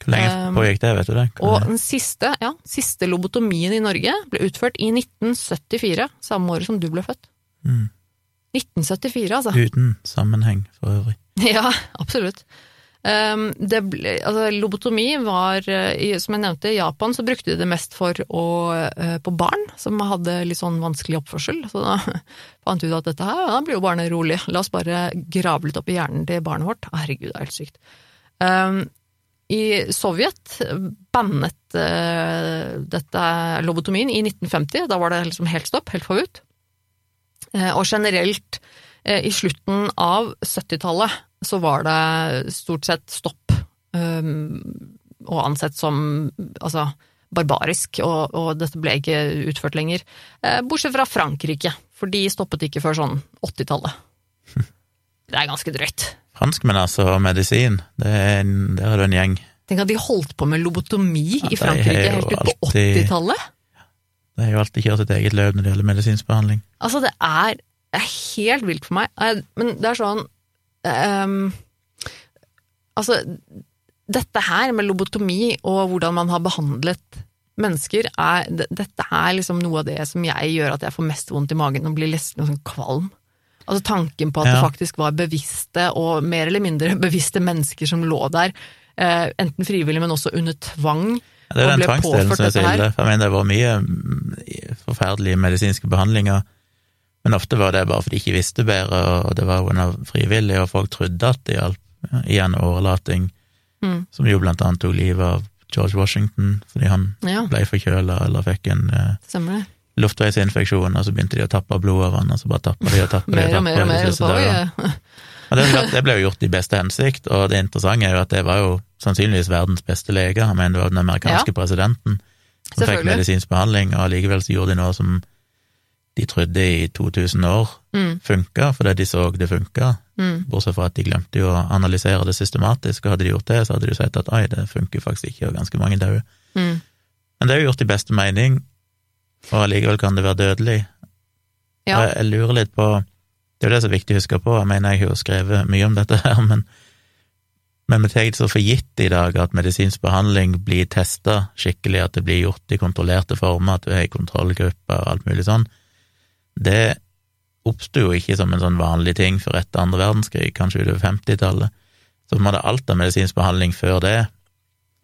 Hvor lenge pågikk det, vet du det? Hvor- Og den siste, ja, siste lobotomien i Norge ble utført i 1974, samme året som du ble født. Mm. 1974, altså. Uten sammenheng, for øvrig. Ja, absolutt. Um, det altså, lobotomi var, eh, som jeg nevnte, i Japan så brukte de det mest for å, eh, på barn som hadde litt sånn vanskelig oppførsel. Så da fant vi ut at dette her, da blir jo barnet rolig. La oss bare grave litt opp i hjernen til barnet vårt. Herregud, det er helt sykt. Um, I Sovjet bannet uh, dette lobotomien i 1950. Da var det liksom helt stopp, helt forbudt. Uh, og generelt uh, i slutten av 70-tallet så var det stort sett stopp, um, og ansett som altså, barbarisk, og, og dette ble ikke utført lenger. Eh, bortsett fra Frankrike, for de stoppet ikke før sånn 80-tallet. Det er ganske drøyt. Franskmenn, altså, og medisin, det er der er det en gjeng. Tenk at de holdt på med lobotomi Ja, i Frankrike helt ut på 80-tallet. De har jo alltid kjørt sitt eget løp når det gjelder medisinsk behandling. Altså, det er, det er helt vilt for meg. Eh, Men det er sånn ehm, Altså, dette her med lobotomi og hvordan man har behandlet mennesker, er, dette er liksom noe av det som jeg gjør at jeg får mest vondt i magen og blir nesten sånn kvalm. Altså tanken på at det faktisk var bevisste og mer eller mindre bevisste mennesker som lå der, eh, enten frivillig, men også under tvang. Ja, det er den tvangsdelen som er dette her. ille. Jeg mener, det var mye mm, forferdelige medisinske behandlinger, men ofte var det bare fordi de ikke visste bedre, og det var under frivillig, og folk trodde at det hjalp. Ja, Igjen årelating, Mm. som jo blant annet tok livet av George Washington fordi han Ja, ble forkjøla eller fikk en eh, luftveisinfeksjon, og så begynte de å tappe blod av han, og så bare tappa de og tappa de og tappa de mer. Og det, det ble jo gjort i beste hensikt, og det interessante er jo at det var jo sannsynligvis verdens beste lege. Han mener det var den amerikanske presidenten som fikk medisinsk behandling, og allikevel så gjorde de noe som de trodde i 2000 år Mm, funka, fordi de så det funka, mm. bortsett fra at de glemte jo å analysere det systematisk, og hadde de gjort det, så hadde de jo sett at oi, det funker faktisk ikke, og ganske mange døde. Mm. Men det er jo gjort i beste mening, og allikevel kan det være dødelig. Ja. Jeg, jeg lurer litt på Det er jo det som er viktig å huske på, jeg mener jeg har jo skrevet mye om dette her, men, men vi tar det så for gitt i dag at medisinsk behandling blir testa skikkelig, at det blir gjort i kontrollerte former, at du er i kontrollgruppe og alt mulig sånn. Det oppsto jo ikke som en sånn vanlig ting før etter andre verdenskrig, kanskje utover 50-tallet. Så på en måte alt av medisinsk behandling før det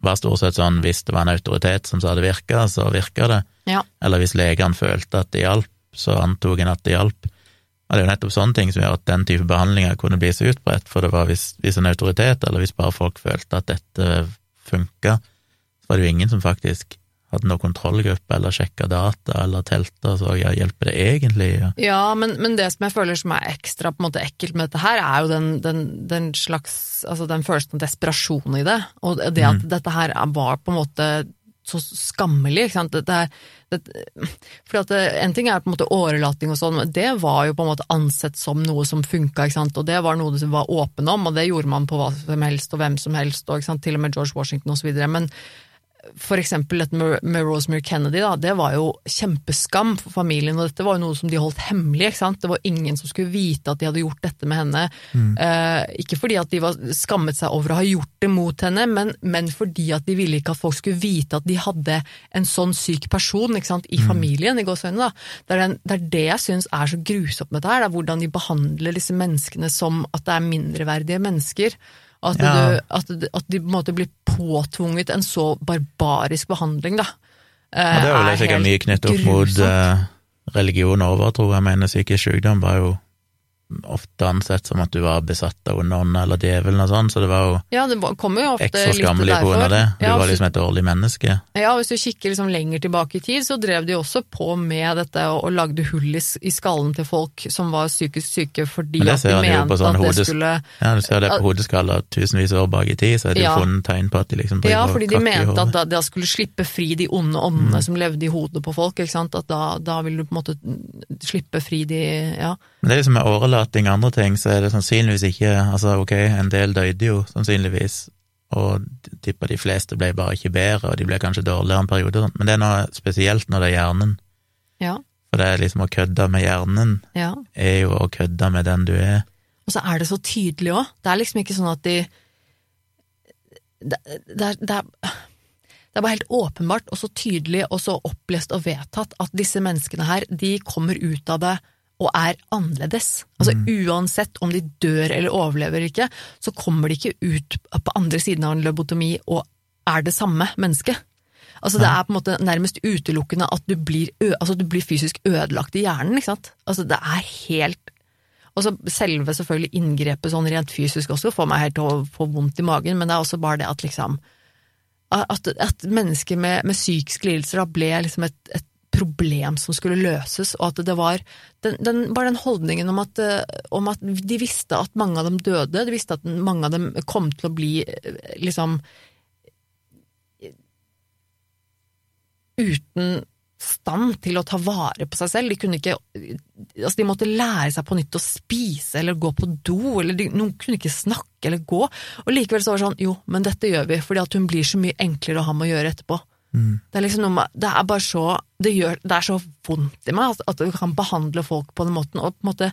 var stort sett sånn hvis det var en autoritet som sa det virka, så virka det. Ja. Eller hvis legene følte at det hjalp, så antok en at det hjalp. Og det er jo nettopp sånne ting som gjør at den type behandlinger kunne bli så utbredt, for det var hvis, hvis en autoritet, eller hvis bare folk følte at dette funka, så var det jo ingen som faktisk hadde noen kontrollgruppe, eller sjekka data, eller telta, så ja, hjelper det egentlig? Ja. Ja, men, men det som jeg føler som er ekstra på en måte ekkelt med dette her, er jo den, den, den slags Altså den følelsen av desperasjon i det, og det at dette her er- var på en måte så skammelig, ikke sant. Dette er, det, fordi at det, en ting er på en måte årelating og sånn, det var jo på en måte ansett som noe som funka, ikke sant. Og det var noe du var åpen om, og det gjorde man på hva som helst og hvem som helst, og ikke sant? til og med George Washington videre. Men for eksempel dette med, med Rosemary Kennedy, da, det var jo kjempeskam for familien, og dette var jo noe som de holdt hemmelig. ikke sant? Det var ingen som skulle vite at de hadde gjort dette med henne. Eh, ikke fordi at de var skammet seg over å ha gjort det mot henne, men, men fordi at de ville ikke at folk skulle vite at de hadde en sånn syk person ikke sant, i familien. i gåsøgne, da. Det er, den, det er det jeg syns er så grusomt med dette her, det er hvordan de behandler disse menneskene som at det er mindreverdige mennesker. At, Ja. du, at, at de på en måte blir påtvunget en så barbarisk behandling, da. Ja, det er jo sikkert mye knyttet opp mot eh, religion og overtro. Jeg mener psykisk sykdom var jo ofte ansett som at du var besatt av onde eller djevelen og sånn, så det var jo Ja, det kom jo ofte ekstra skammelig på grunn av det. Du Ja, var liksom et dårlig menneske. Ja, hvis du kikker liksom lenger tilbake i tid, så drev de også på med dette og, og lagde hull i, i skallen til folk som var psykisk syke fordi Men det at de mente sånn at det hodes- skulle Ja, du ser det på hodeskaller tusenvis av år bak i tid, så er det Ja. funnet tegn på at de liksom Ja, fordi de mente at da, da skulle slippe fri de onde Mm. åndene som levde i hodet på folk, ikke sant. At da, da vil du på en måte slippe fri de Ja. Men det er liksom med årelating og andre ting, så er det sannsynligvis ikke Altså, ok, en del døde jo, sannsynligvis, og tipper de fleste ble bare ikke bedre, og de ble kanskje dårligere en periode, men det er noe spesielt når det er hjernen. Ja. For det er liksom å kødde med hjernen ja. er jo å kødde med den du er. Og så er det så tydelig òg. Det er liksom ikke sånn at de det, det, er, det, er, det er bare helt åpenbart og så tydelig og så opplest og vedtatt at disse menneskene her, de kommer ut av det og er annerledes. Altså Uansett om de dør eller overlever eller ikke, så kommer de ikke ut på andre siden av en lobotomi og er det samme mennesket. Altså Det er på en måte nærmest utelukkende at du blir, altså, du blir fysisk ødelagt i hjernen. ikke sant? Altså Det er helt og så selve selvfølgelig inngrepet sånn rent fysisk også får meg helt til å få vondt i magen, men det er også bare det at liksom At, at mennesker med, med psykiske lidelser da ble liksom et, et problem som skulle løses, og at det var den, den, bare den holdningen om at, eh, om at de visste at mange av dem døde, de visste at mange av dem kom til å bli eh, liksom uten stand til å ta vare på seg selv. De kunne ikke altså de måtte lære seg på nytt å spise eller gå på do, eller de, noen kunne ikke snakke eller gå. Og likevel så var det sånn, jo, men dette gjør vi, fordi at hun blir så mye enklere å ha med å gjøre etterpå. Det er liksom noe med, det er bare så det, gjør, det er så vondt i meg at, at du kan behandle folk på den måten, og på en måte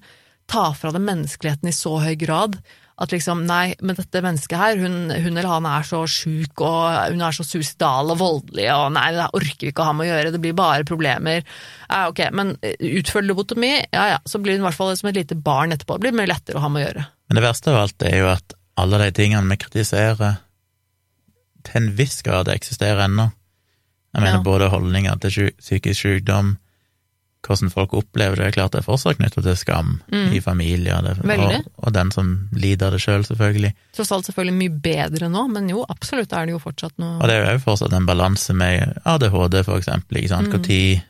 ta fra dem menneskeligheten i så høy grad at liksom, nei, men dette mennesket her, hun, hun eller han er så sjuk, og hun er så suicidal og voldelig, og nei, det orker vi ikke å ha med å gjøre, det blir bare problemer. Ja, ok, men utfør lobotomi, ja ja, så blir hun i hvert fall som et lite barn etterpå, det blir mye lettere å ha med å gjøre. Men det verste av alt er jo at alle de tingene vi kritiserer, til en viss grad eksisterer ennå. Jeg mener Ja. både holdninger til psykisk sykdom, hvordan folk opplever det, klart det er fortsatt knyttet til skam i familier, Mm. Og, og den som lider av det sjøl, selvfølgelig. Tross alt selvfølgelig mye bedre nå, men jo, absolutt er det jo fortsatt noe Og det er jo fortsatt en balanse med ADHD, for eksempel, ikke sant. Mm. tid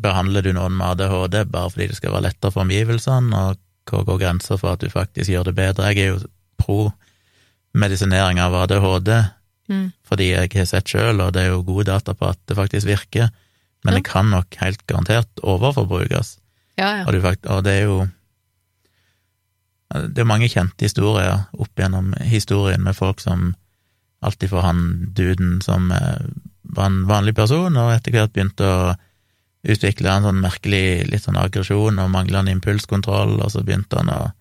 behandler du noen med ADHD bare fordi det skal være lettere for omgivelsene, og hvor går grensa for at du faktisk gjør det bedre? Jeg er jo pro medisinering av ADHD, Mm. fordi jeg har sett sjøl, og det er jo gode data på at det faktisk virker, men Ja. det kan nok helt garantert overforbrukes. Ja, ja. Og, det, og det er jo Det er mange kjente historier opp gjennom historien med folk som alltid får han duden som eh, var en vanlig person, og etter hvert begynte å utvikle en sånn merkelig litt sånn aggresjon og manglende impulskontroll, og så begynte han å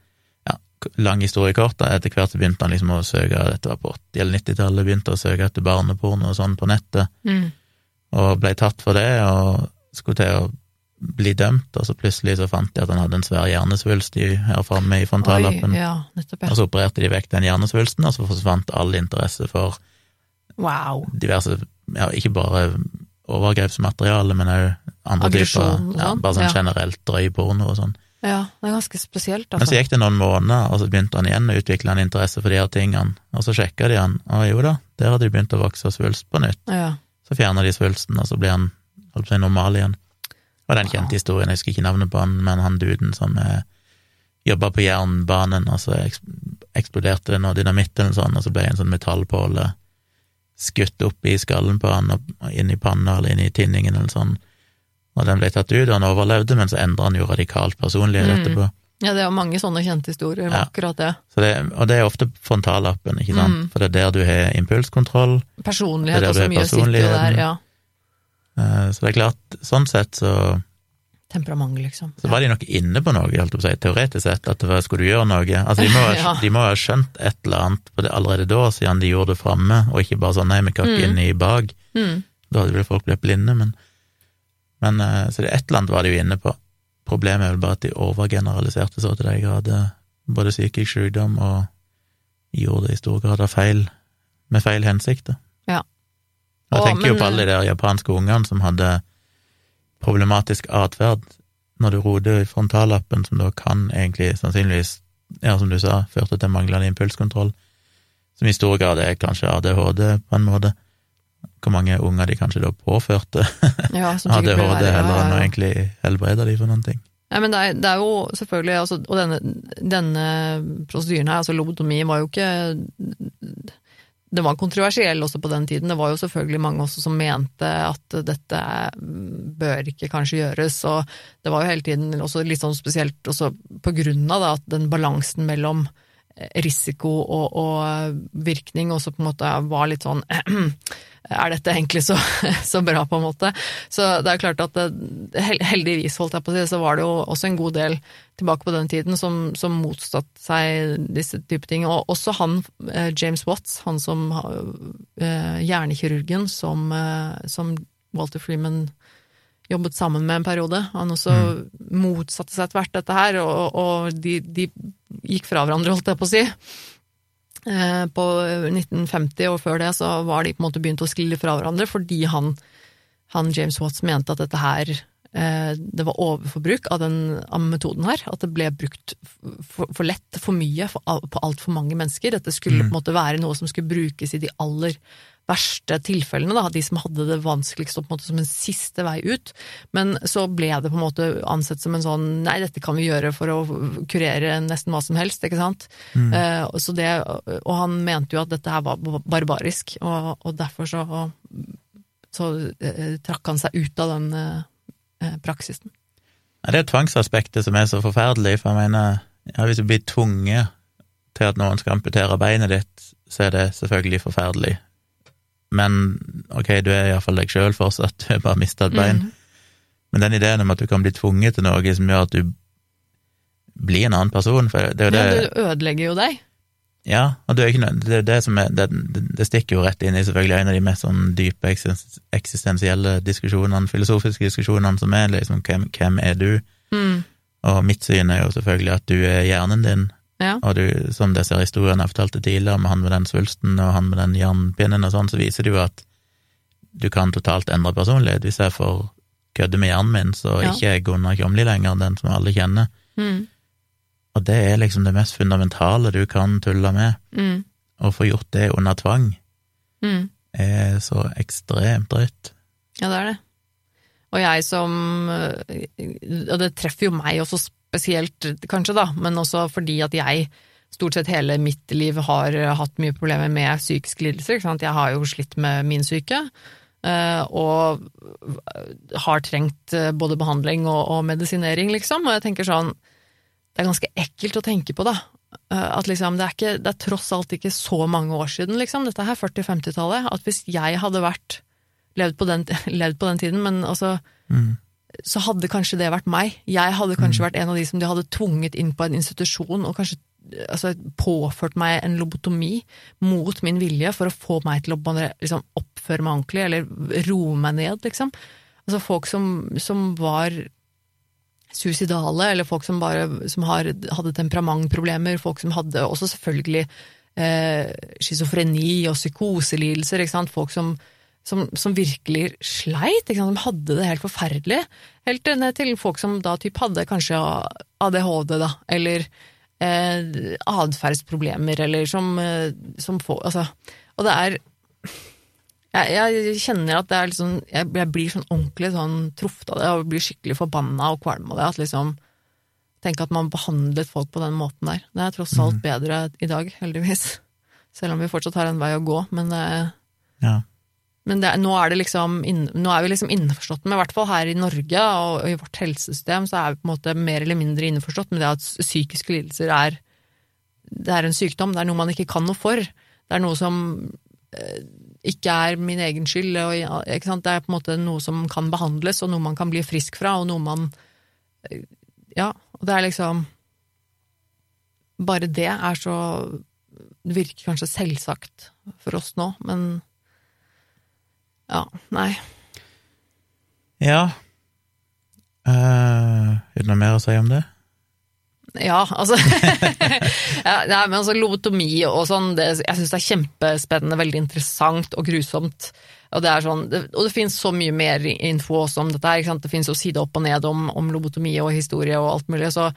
lang historie kort, da, etter hvert begynte han liksom å søke, dette var på 80- eller 90-tallet, begynte å søke etter barneporno og sånn på nettet, Mm. og ble tatt for det, og skulle til å bli dømt, og så plutselig så fant de at han hadde en svær hjernesvulst her framme i frontallappen. Ja, Og så opererte de vekk den hjernesvulsten, og så forsvant all interesse for Wow. diverse, ja, ikke bare overgrepsmateriale, men òg andre typer, Aggresjon og ja, bare sånn ja. generelt drøy porno og sånn. Ja, det er ganske spesielt, Men så altså. gikk det noen måneder, og så begynte han igjen å utvikle en interesse for de her tingene, og så sjekka de han, og jo da, der hadde de begynt å vokse svulst på nytt. Ja. Så fjerner de svulsten, og så blir han holdt på å si normal igjen. Og den kjente historien, jeg husker ikke navnet på han, men han duden som eh, jobba på jernbanen, og så eksploderte det noe dynamitt eller noe sånt, og så ble en sånn metallpåle skutt opp i skallen på han, og inn i panna eller inn i tinningen eller sånn. Og den ble tatt ut, og han overlevde, men så endra han jo radikalt personlighet Mm. etterpå. Ja, det er mange sånne kjente historier om Ja. akkurat det. Så det, og det er ofte frontallappen, ikke sant? Mm. For det er der du har impulskontroll. Personlighet er og så mye sitter der. Ja. Eh, Så det er klart, sånn sett så, Temperament, liksom. så var de nok inne på noe, holdt jeg på å si, teoretisk sett, at det var, skulle du gjøre noe? Altså, de må, ha- Ja. de må ha skjønt et eller annet på det allerede da, siden de gjorde det framme, og ikke bare sånn nei, vi kan ikke inn i bak. Mm. Da hadde vel folk blitt blinde, men, men eh, Så det et eller annet var de jo inne på. Problemet er vel bare at de overgeneraliserte så til de grader både psykisk sykdom og gjorde det i stor grad av feil, med feil hensikter. Ja. Og jeg tenker jo men, på alle de der japanske ungene som hadde problematisk atferd når du roder i frontallappen, som da kan egentlig sannsynligvis, ja, som du sa, førte til manglende impulskontroll, som i stor grad er kanskje ADHD på en måte. Hvor mange unger de kanskje da påførte Ja, ADHD verre. heller Ja, enn å egentlig helbrede de for noen ting. Nei, men det er, det er jo selvfølgelig altså, Og denne, denne prosedyren her, altså lobotomi, var jo ikke Den var kontroversiell også på den tiden. Det var jo selvfølgelig mange også som mente at dette bør ikke kanskje gjøres, og det var jo hele tiden også litt sånn spesielt også på grunn av da, at den balansen mellom risiko og, og virkning også på en måte var litt sånn Er dette egentlig så, så bra, på en måte? Så det er klart at det, heldigvis, holdt jeg på å si, så var det jo også en god del tilbake på den tiden som, som motsatt seg disse type ting. Og også han, eh, James Watts, han som eh, hjernekirurgen som, eh, som Walter Freeman jobbet sammen med en periode. Han også motsatte seg etter hvert dette her, og, og de, de gikk fra hverandre, holdt jeg på å si. Eh, På 1950 og før det så var de på en måte begynt å skille fra hverandre fordi han, han James Watts mente at dette her eh, det var overforbruk av den av metoden her. At det ble brukt for, for lett, for mye, for, på altfor mange mennesker. Dette skulle på en måte være noe som skulle brukes i de aller verste tilfellene, da, de som hadde det vanskeligst på en måte som en siste vei ut. Men så ble det på en måte ansett som en sånn nei, dette kan vi gjøre for å kurere nesten hva som helst, ikke sant. Eh, og så det, og han mente jo at dette her var barbarisk, og, og derfor så, så eh, trakk han seg ut av den eh, praksisen. Ja, det er tvangsaspektet som er så forferdelig, for jeg mener, ja, hvis du blir tvunget til at noen skal amputere beinet ditt, så er det selvfølgelig forferdelig. Men ok, du er iallfall deg sjøl fortsatt, du har bare mista et bein. Mm. Men den ideen om at du kan bli tvunget til noe som gjør at du blir en annen person, for det det Men du ødelegger jo deg. Ja, og det, er det, som er, det, det stikker jo rett inn i selvfølgelig en av de mest sånn dype eksistensielle diskusjonene, filosofiske diskusjonene som er liksom hvem, hvem er du? Mm. Og mitt syn er jo selvfølgelig at du er hjernen din, Ja. og du, som disse historiene jeg fortalte tidligere, med han med den svulsten og han med den jernpinnen og sånn, så viser det jo at du kan totalt endre personlighet. Hvis jeg får kødde med hjernen min, så Ja. ikke er Gunnar Kjomli lenger den som alle kjenner. Mm. Og det er liksom det mest fundamentale du kan tulle med. Mm. Å få gjort det under tvang Mm. er så ekstremt drøyt. Ja, det er det. Og jeg som øh, Og det treffer jo meg også spesielt, kanskje, da, men også fordi at jeg stort sett hele mitt liv har hatt mye problemer med psykiske lidelser. Jeg har jo slitt med min syke, øh, og har trengt øh, både behandling og, og medisinering, liksom. Og jeg tenker sånn Det er ganske ekkelt å tenke på, da. Øh, At liksom, det er, ikke, det er tross alt ikke så mange år siden, liksom. Dette er 40-50-tallet. At hvis jeg hadde vært levd på den, levd på den tiden, men altså Mm. Så hadde kanskje det vært meg. Jeg hadde kanskje vært en av de som de hadde tvunget inn på en institusjon og kanskje altså, påført meg en lobotomi mot min vilje for å få meg til å liksom, oppføre meg ordentlig, eller roe meg ned, liksom. Altså folk som, som var suicidale, eller folk som bare som har, hadde temperamentproblemer, folk som hadde også selvfølgelig eh, schizofreni og psykoselidelser, folk som, som, som virkelig sleit, de hadde det helt forferdelig, helt ned til folk som da typ hadde kanskje ADHD, da, eller eh, atferdsproblemer, eller som, eh, som får Altså, og det er jeg, jeg kjenner at det er liksom jeg, jeg blir sånn ordentlig sånn truffet av det, og blir skikkelig forbanna og kvalm av det. At liksom Tenk at man behandlet folk på den måten der. Det er tross alt bedre i dag, heldigvis. Selv om vi fortsatt har en vei å gå, men det, Ja. Men det, nå, er liksom nå er vi liksom innforstått med, i hvert fall her i Norge og, i vårt helsesystem, så er vi på en måte mer eller mindre innforstått med det at psykiske lidelser er er en sykdom, det er noe man ikke kan noe for. Det er noe som eh, ikke er min egen skyld. Og? Det er på en måte noe som kan behandles, og noe man kan bli frisk fra, og noe man eh, Ja, og det er liksom Bare det er så Det virker kanskje selvsagt for oss nå, men ja, nei. Ja. Uh, er det noe mer å si om det? Ja, altså ja, nei, men altså Lobotomi og sånn, det, jeg syns det er kjempespennende, veldig interessant og grusomt. Og det, er sånn, det, og det finnes så mye mer info også om dette her. Ikke sant? Det finnes jo side opp og ned om, om lobotomi og historie og alt mulig. Så,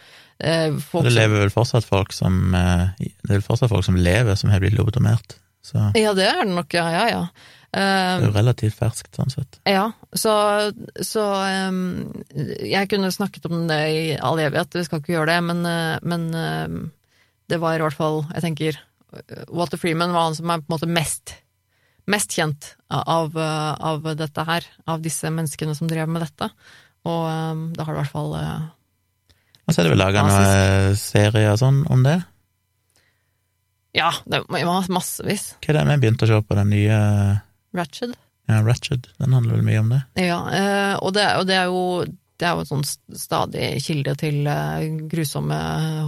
eh, det lever vel fortsatt folk som eh, Det er vel fortsatt folk som lever, som har blitt lobotomert? Så. Ja, det er det nok, ja, ja, ja. Det er jo relativt ferskt, sånn sett. Ja, så, så um, Jeg kunne snakket om det i all evighet, vi skal ikke gjøre det, men, eh, men um, det var i hvert fall Jeg tenker Walter Freeman var han som er på en måte mest, mest kjent av, av, dette her, av disse menneskene som drev med dette. Og um, da har det i hvert fall uh, Og så er det vel laga noen serier og sånn om det? Ja, det var massevis. Hva er det vi begynte å se på, den nye Ratched. Ja, Ratched. Den handler vel mye om det? Ja, eh, og det, og det er jo det er jo en sånn stadig kilde til uh, grusomme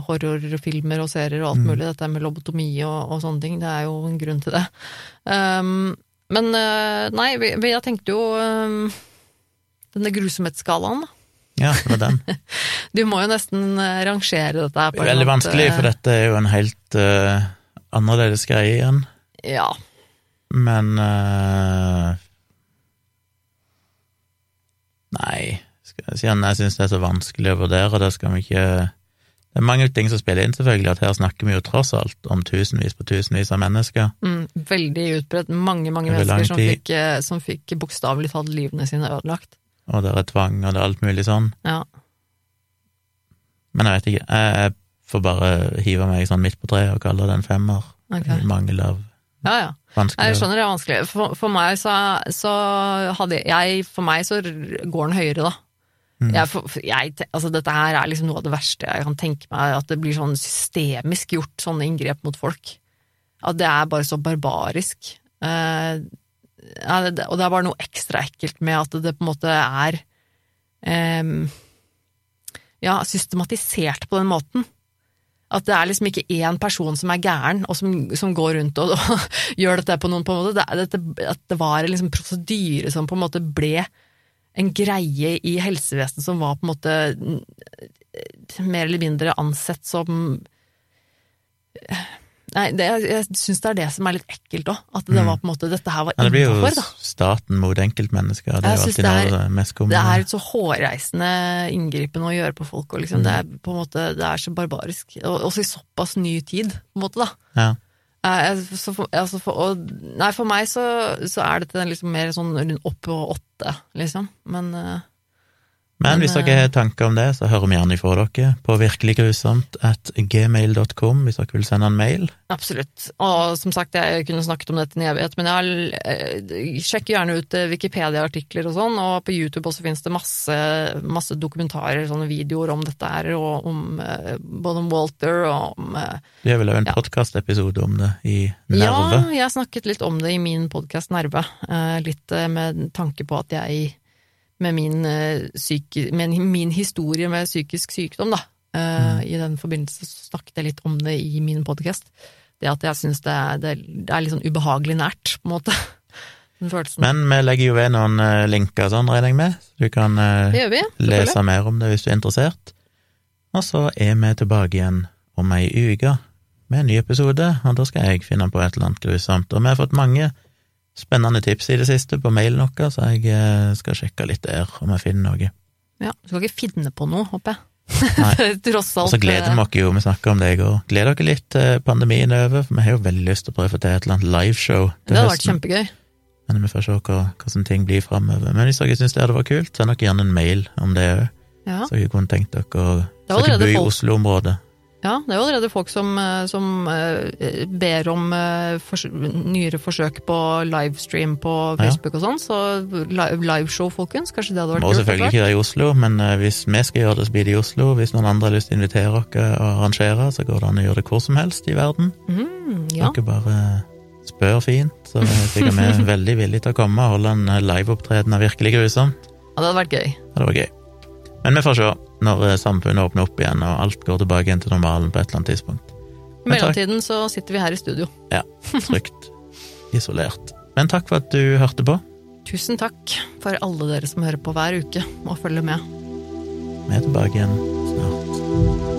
horrorfilmer og serier og alt mm. mulig, dette med lobotomi og, og, sånne ting. Det er jo en grunn til det. Um, men uh, nei, vi, jeg tenkte jo um, denne grusomhetsskalaen, da. Ja, det var den. du må jo nesten rangere dette her. på Veldig vanskelig, for dette er jo en helt uh, annerledes greie igjen. Ja, men uh, Nei, siden jeg syns det er så vanskelig å vurdere, det skal vi ikke Det er mange ting som spiller inn, selvfølgelig, at her snakker vi jo tross alt om tusenvis på tusenvis av mennesker. Mm, veldig utbredt. Mange, mange mennesker som fikk, eh, som fikk bokstavelig talt livene sine ødelagt. Og det er tvang, og det er alt mulig sånn. Ja. Men jeg vet ikke, jeg får bare hive meg sånn midt på treet og kalle det en femmer. Okay. I mangel av ja, ja. Jeg skjønner det er vanskelig. For, for meg så, så, hadde jeg For meg så går den høyere, da. Mm. Jeg, for, jeg, altså dette her er liksom noe av det verste jeg kan tenke meg, at det blir sånn systemisk gjort, sånne inngrep mot folk. At det er bare så barbarisk. Eh, og det er bare noe ekstra ekkelt med at det på en måte er eh, Ja, systematisert på den måten. At det er liksom ikke én person som er gæren, og som, som går rundt og, og, gjør dette på noen på en måte. Det, det, at det var en liksom prosedyre som på en måte ble en greie i helsevesenet som var på en måte mer eller mindre ansett som Nei, det, jeg syns det er det som er litt ekkelt òg. At det mm. var på en måte dette her var innafor, da. Det blir jo staten mot enkeltmennesker, det er jo alltid noe det mest kommende. Det er et så hårreisende inngripen å gjøre på folk, og liksom, mm. det er på en måte, det er så barbarisk. Og, også i såpass ny tid, på en måte, da. Ja. Eh, så for, altså for, og, nei, for meg så, så er dette liksom mer sånn opp på åtte, liksom. Men uh, men hvis dere har tanker om det, så hører vi gjerne ifra dere på virkeliggrusomt at gmail.com hvis dere vil sende en mail. Absolutt. Og som sagt, jeg kunne snakket om dette i evighet, men jeg eh, sjekker gjerne ut eh, Wikipedia-artikler og sånn, og på YouTube også finnes det masse, masse dokumentarer, sånne videoer om dette her, og om eh, både om Walter og om Vi har vel en ja. podkastepisode om det i Nerve? Ja, jeg snakket litt om det i min podkast Nerve, litt med tanke på at jeg med min, syke, eh, med min, historie med psykisk sykdom, da. Eh, mm. I den forbindelse snakket jeg litt om det i min podkast. Det at jeg syns det, det, det, er litt sånn ubehagelig nært, på en måte. Men vi legger jo ved noen uh, linker sånn, regner jeg med, du kan vi, lese mer om det hvis du er interessert. Og så er vi tilbake igjen om ei uke med en ny episode, og da skal jeg finne på et eller annet grusomt. Og vi har fått mange spennende tips i det siste på mailen vår, så jeg eh, skal sjekke litt der om jeg finner noe. Ja, du skal ikke finne på noe, håper jeg. Nei. Tross alt. Og så gleder vi oss jo, vi snakka om det i går, gleder dere litt til pandemien er over, for vi har jo veldig lyst til å prøve å få til et eller annet liveshow Det hadde vært kjempegøy. Men vi får se hva, hvordan ting blir framover. Men hvis dere syns det hadde vært kult, send dere gjerne en mail om det òg. Ja. Så dere kunne tenkt dere å bo i Oslo-området. Ja, det er jo allerede folk som, eh, som eh, ber om eh, fors nyere forsøk på livestream på Facebook og sånn, så liveshow, folkens, kanskje det hadde vært Må kult? selvfølgelig ikke det i Oslo, men hvis vi skal gjøre det, så blir det i Oslo. Hvis noen andre har lyst til å invitere oss og arrangere, så går det an å gjøre det hvor som helst i verden. Mm, ja. Dere bare spør fint, så er sikkert vi veldig villige til å komme og holde en liveopptreden av Virkelig grusomt. ja, det hadde vært gøy. Ja, det vært gøy. Men vi får se når eh, samfunnet åpner opp igjen og alt går tilbake igjen til normalen på et eller annet tidspunkt. I mellomtiden så sitter vi her i studio. Ja, trygt. Isolert. Men takk for at du hørte på. Tusen takk for alle dere som hører på hver uke og følger med. Vi er tilbake igjen